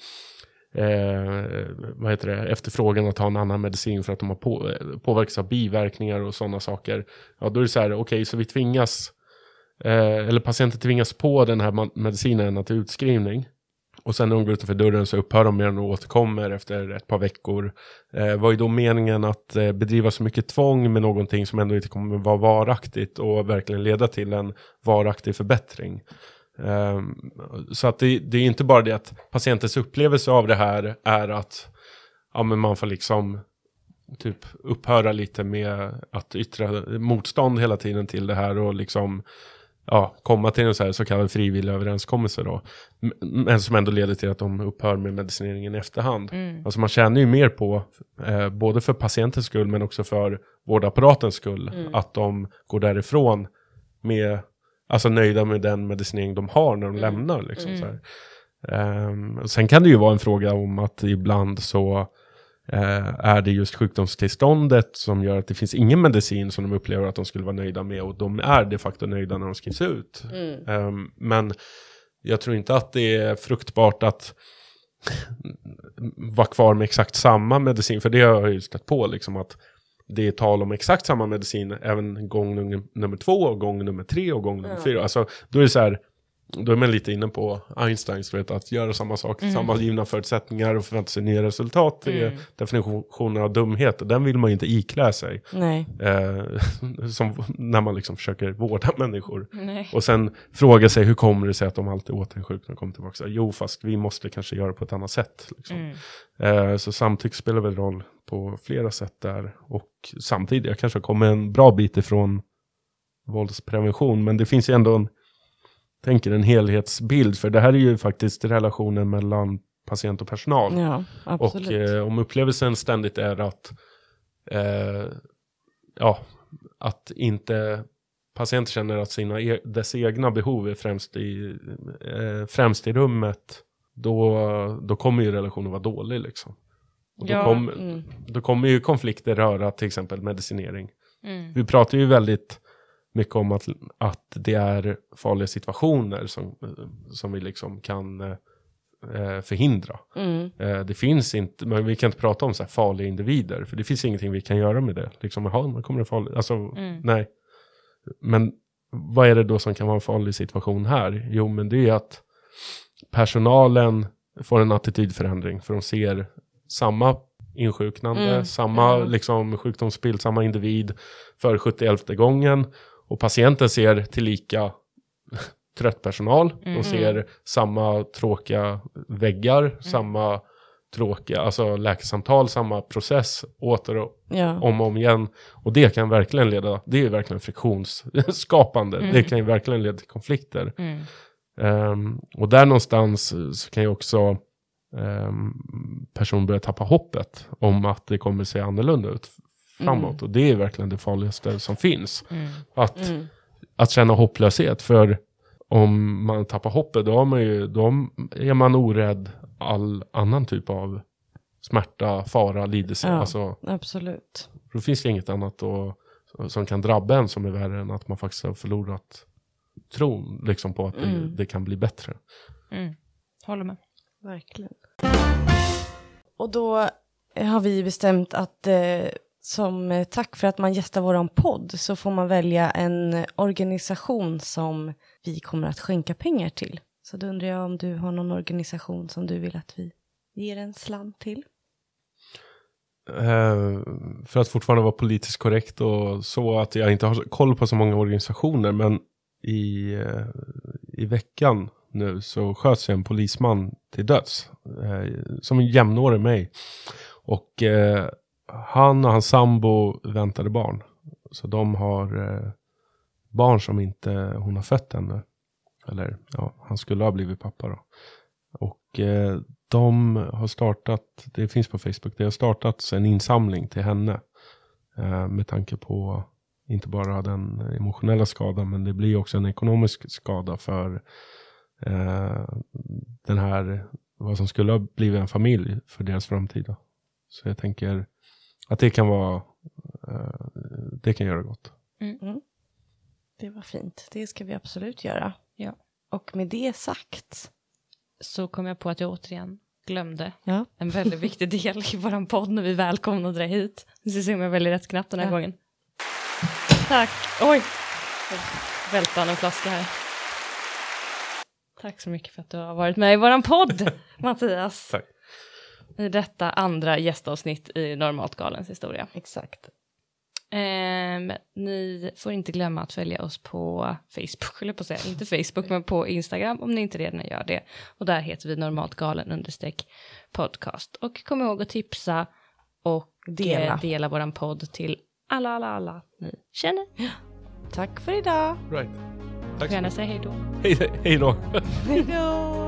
eh, vad heter det, efterfrågan att ta en annan medicin för att de har på, eh, påverkats av biverkningar och sådana saker. Ja, då är det så här, okej, okay, så vi tvingas, eh, eller patienten tvingas på den här medicinen till utskrivning. Och sen när de går utanför dörren så upphör de med den och återkommer efter ett par veckor. Eh, var ju då meningen att eh, bedriva så mycket tvång med någonting som ändå inte kommer vara varaktigt och verkligen leda till en varaktig förbättring. Eh, så att det, det, är inte bara det att patientens upplevelse av det här är att ja, men man får liksom typ upphöra lite med att yttra motstånd hela tiden till det här och liksom ja, komma till en så, här så kallad frivillig överenskommelse då. Men som ändå leder till att de upphör med medicineringen i efterhand. Mm. Alltså man tjänar ju mer på, eh, både för patientens skull men också för vårdapparatens skull, mm. att de går därifrån med, alltså nöjda med den medicinering de har när de mm. lämnar. Liksom. Um, sen kan det ju vara en fråga om att ibland så är det just sjukdomstillståndet som gör att det finns ingen medicin som de upplever att de skulle vara nöjda med och de är de facto nöjda när de skrivs ut. Mm. Um, men jag tror inte att det är fruktbart att vara kvar med exakt samma medicin, för det har jag ju stött på, liksom att det är tal om exakt samma medicin även gång nummer två, gång nummer tre och gång nummer mm. fyra. Alltså, då är det så här, då är man lite inne på Einsteins, vet, att göra samma sak, mm. samma givna förutsättningar och förvänta sig nya resultat. Det är mm. definitionen av dumhet. Den vill man ju inte iklä sig. Eh, som när man liksom försöker vårda människor. Nej. Och sen fråga sig hur kommer det sig att de alltid återinsjuknar och kommer tillbaka. Jo, fast vi måste kanske göra på ett annat sätt. Liksom. Mm. Eh, så samtycke spelar väl roll på flera sätt där. Och samtidigt, jag kanske kommer en bra bit ifrån våldsprevention, men det finns ju ändå en tänker en helhetsbild. För det här är ju faktiskt relationen mellan patient och personal. Ja, och eh, om upplevelsen ständigt är att, eh, ja, att inte patienten känner att sina e dess egna behov är främst i, eh, främst i rummet, då, då kommer ju relationen vara dålig. Liksom. Och då, ja, kom, mm. då kommer ju konflikter röra till exempel medicinering. Mm. Vi pratar ju väldigt mycket om att, att det är farliga situationer som, som vi liksom kan eh, förhindra. Mm. Eh, det finns inte, men vi kan inte prata om så farliga individer, för det finns ingenting vi kan göra med det. Liksom, aha, man kommer en farlig, alltså mm. nej. Men vad är det då som kan vara en farlig situation här? Jo, men det är att personalen får en attitydförändring, för de ser samma insjuknande, mm. samma mm. liksom, sjukdomsbild, samma individ för 71 gången och patienten ser tillika trött personal. Mm. De ser samma tråkiga väggar, mm. samma tråkiga, alltså läkarsamtal, samma process åter och ja. om och om igen. Och det kan verkligen leda, det är verkligen friktionsskapande. Mm. Det kan ju verkligen leda till konflikter. Um, och där någonstans så kan ju också um, personen börja tappa hoppet om att det kommer se annorlunda ut framåt. Mm. Och det är verkligen det farligaste som finns. Mm. Att, mm. att känna hopplöshet. För om man tappar hoppet, då, man ju, då är man orädd all annan typ av smärta, fara, lidelse. Ja, alltså, absolut. Då finns det inget annat då, som kan drabba en som är värre än att man faktiskt har förlorat tron liksom, på att det, mm. det kan bli bättre. Mm. Håller med. Verkligen. Och då har vi bestämt att eh, som eh, tack för att man gästar våran podd så får man välja en organisation som vi kommer att skänka pengar till. Så då undrar jag om du har någon organisation som du vill att vi ger en slant till? Uh, för att fortfarande vara politiskt korrekt och så att jag inte har koll på så många organisationer men i, uh, i veckan nu så sköts en polisman till döds uh, som en jämnårig mig. Och han och hans sambo väntade barn. Så de har eh, barn som inte hon har fött ännu. Eller ja, han skulle ha blivit pappa då. Och eh, de har startat, det finns på Facebook, det har startats en insamling till henne. Eh, med tanke på inte bara den emotionella skadan, men det blir också en ekonomisk skada för eh, den här, vad som skulle ha blivit en familj för deras framtid då. Så jag tänker att det kan vara, eh, det kan göra gott. Mm. Det var fint. Det ska vi absolut göra. Ja. Och med det sagt. Så kom jag på att jag återigen glömde Ja. en väldigt viktig del i vår podd när vi välkomnade dig hit. Vi ska se om jag väljer rätt knapp den här Ja. gången. Tack. Oj! Av en flaska här. Tack så mycket för att du har varit med i vår podd, Mattias. Tack. I detta andra gästavsnitt i Normaltgalens historia. Exakt. Ehm, ni får inte glömma att följa oss på Facebook, eller på att säga, inte Facebook, men på Instagram om ni inte redan gör det. Och där heter vi normalt galen understreck podcast. Och kom ihåg att tipsa och Dela. dela, våran podd till alla, alla, alla ni känner. Tack för idag. Right. Tack så gärna mycket. säga hej då. Hej, hej då. Hej då.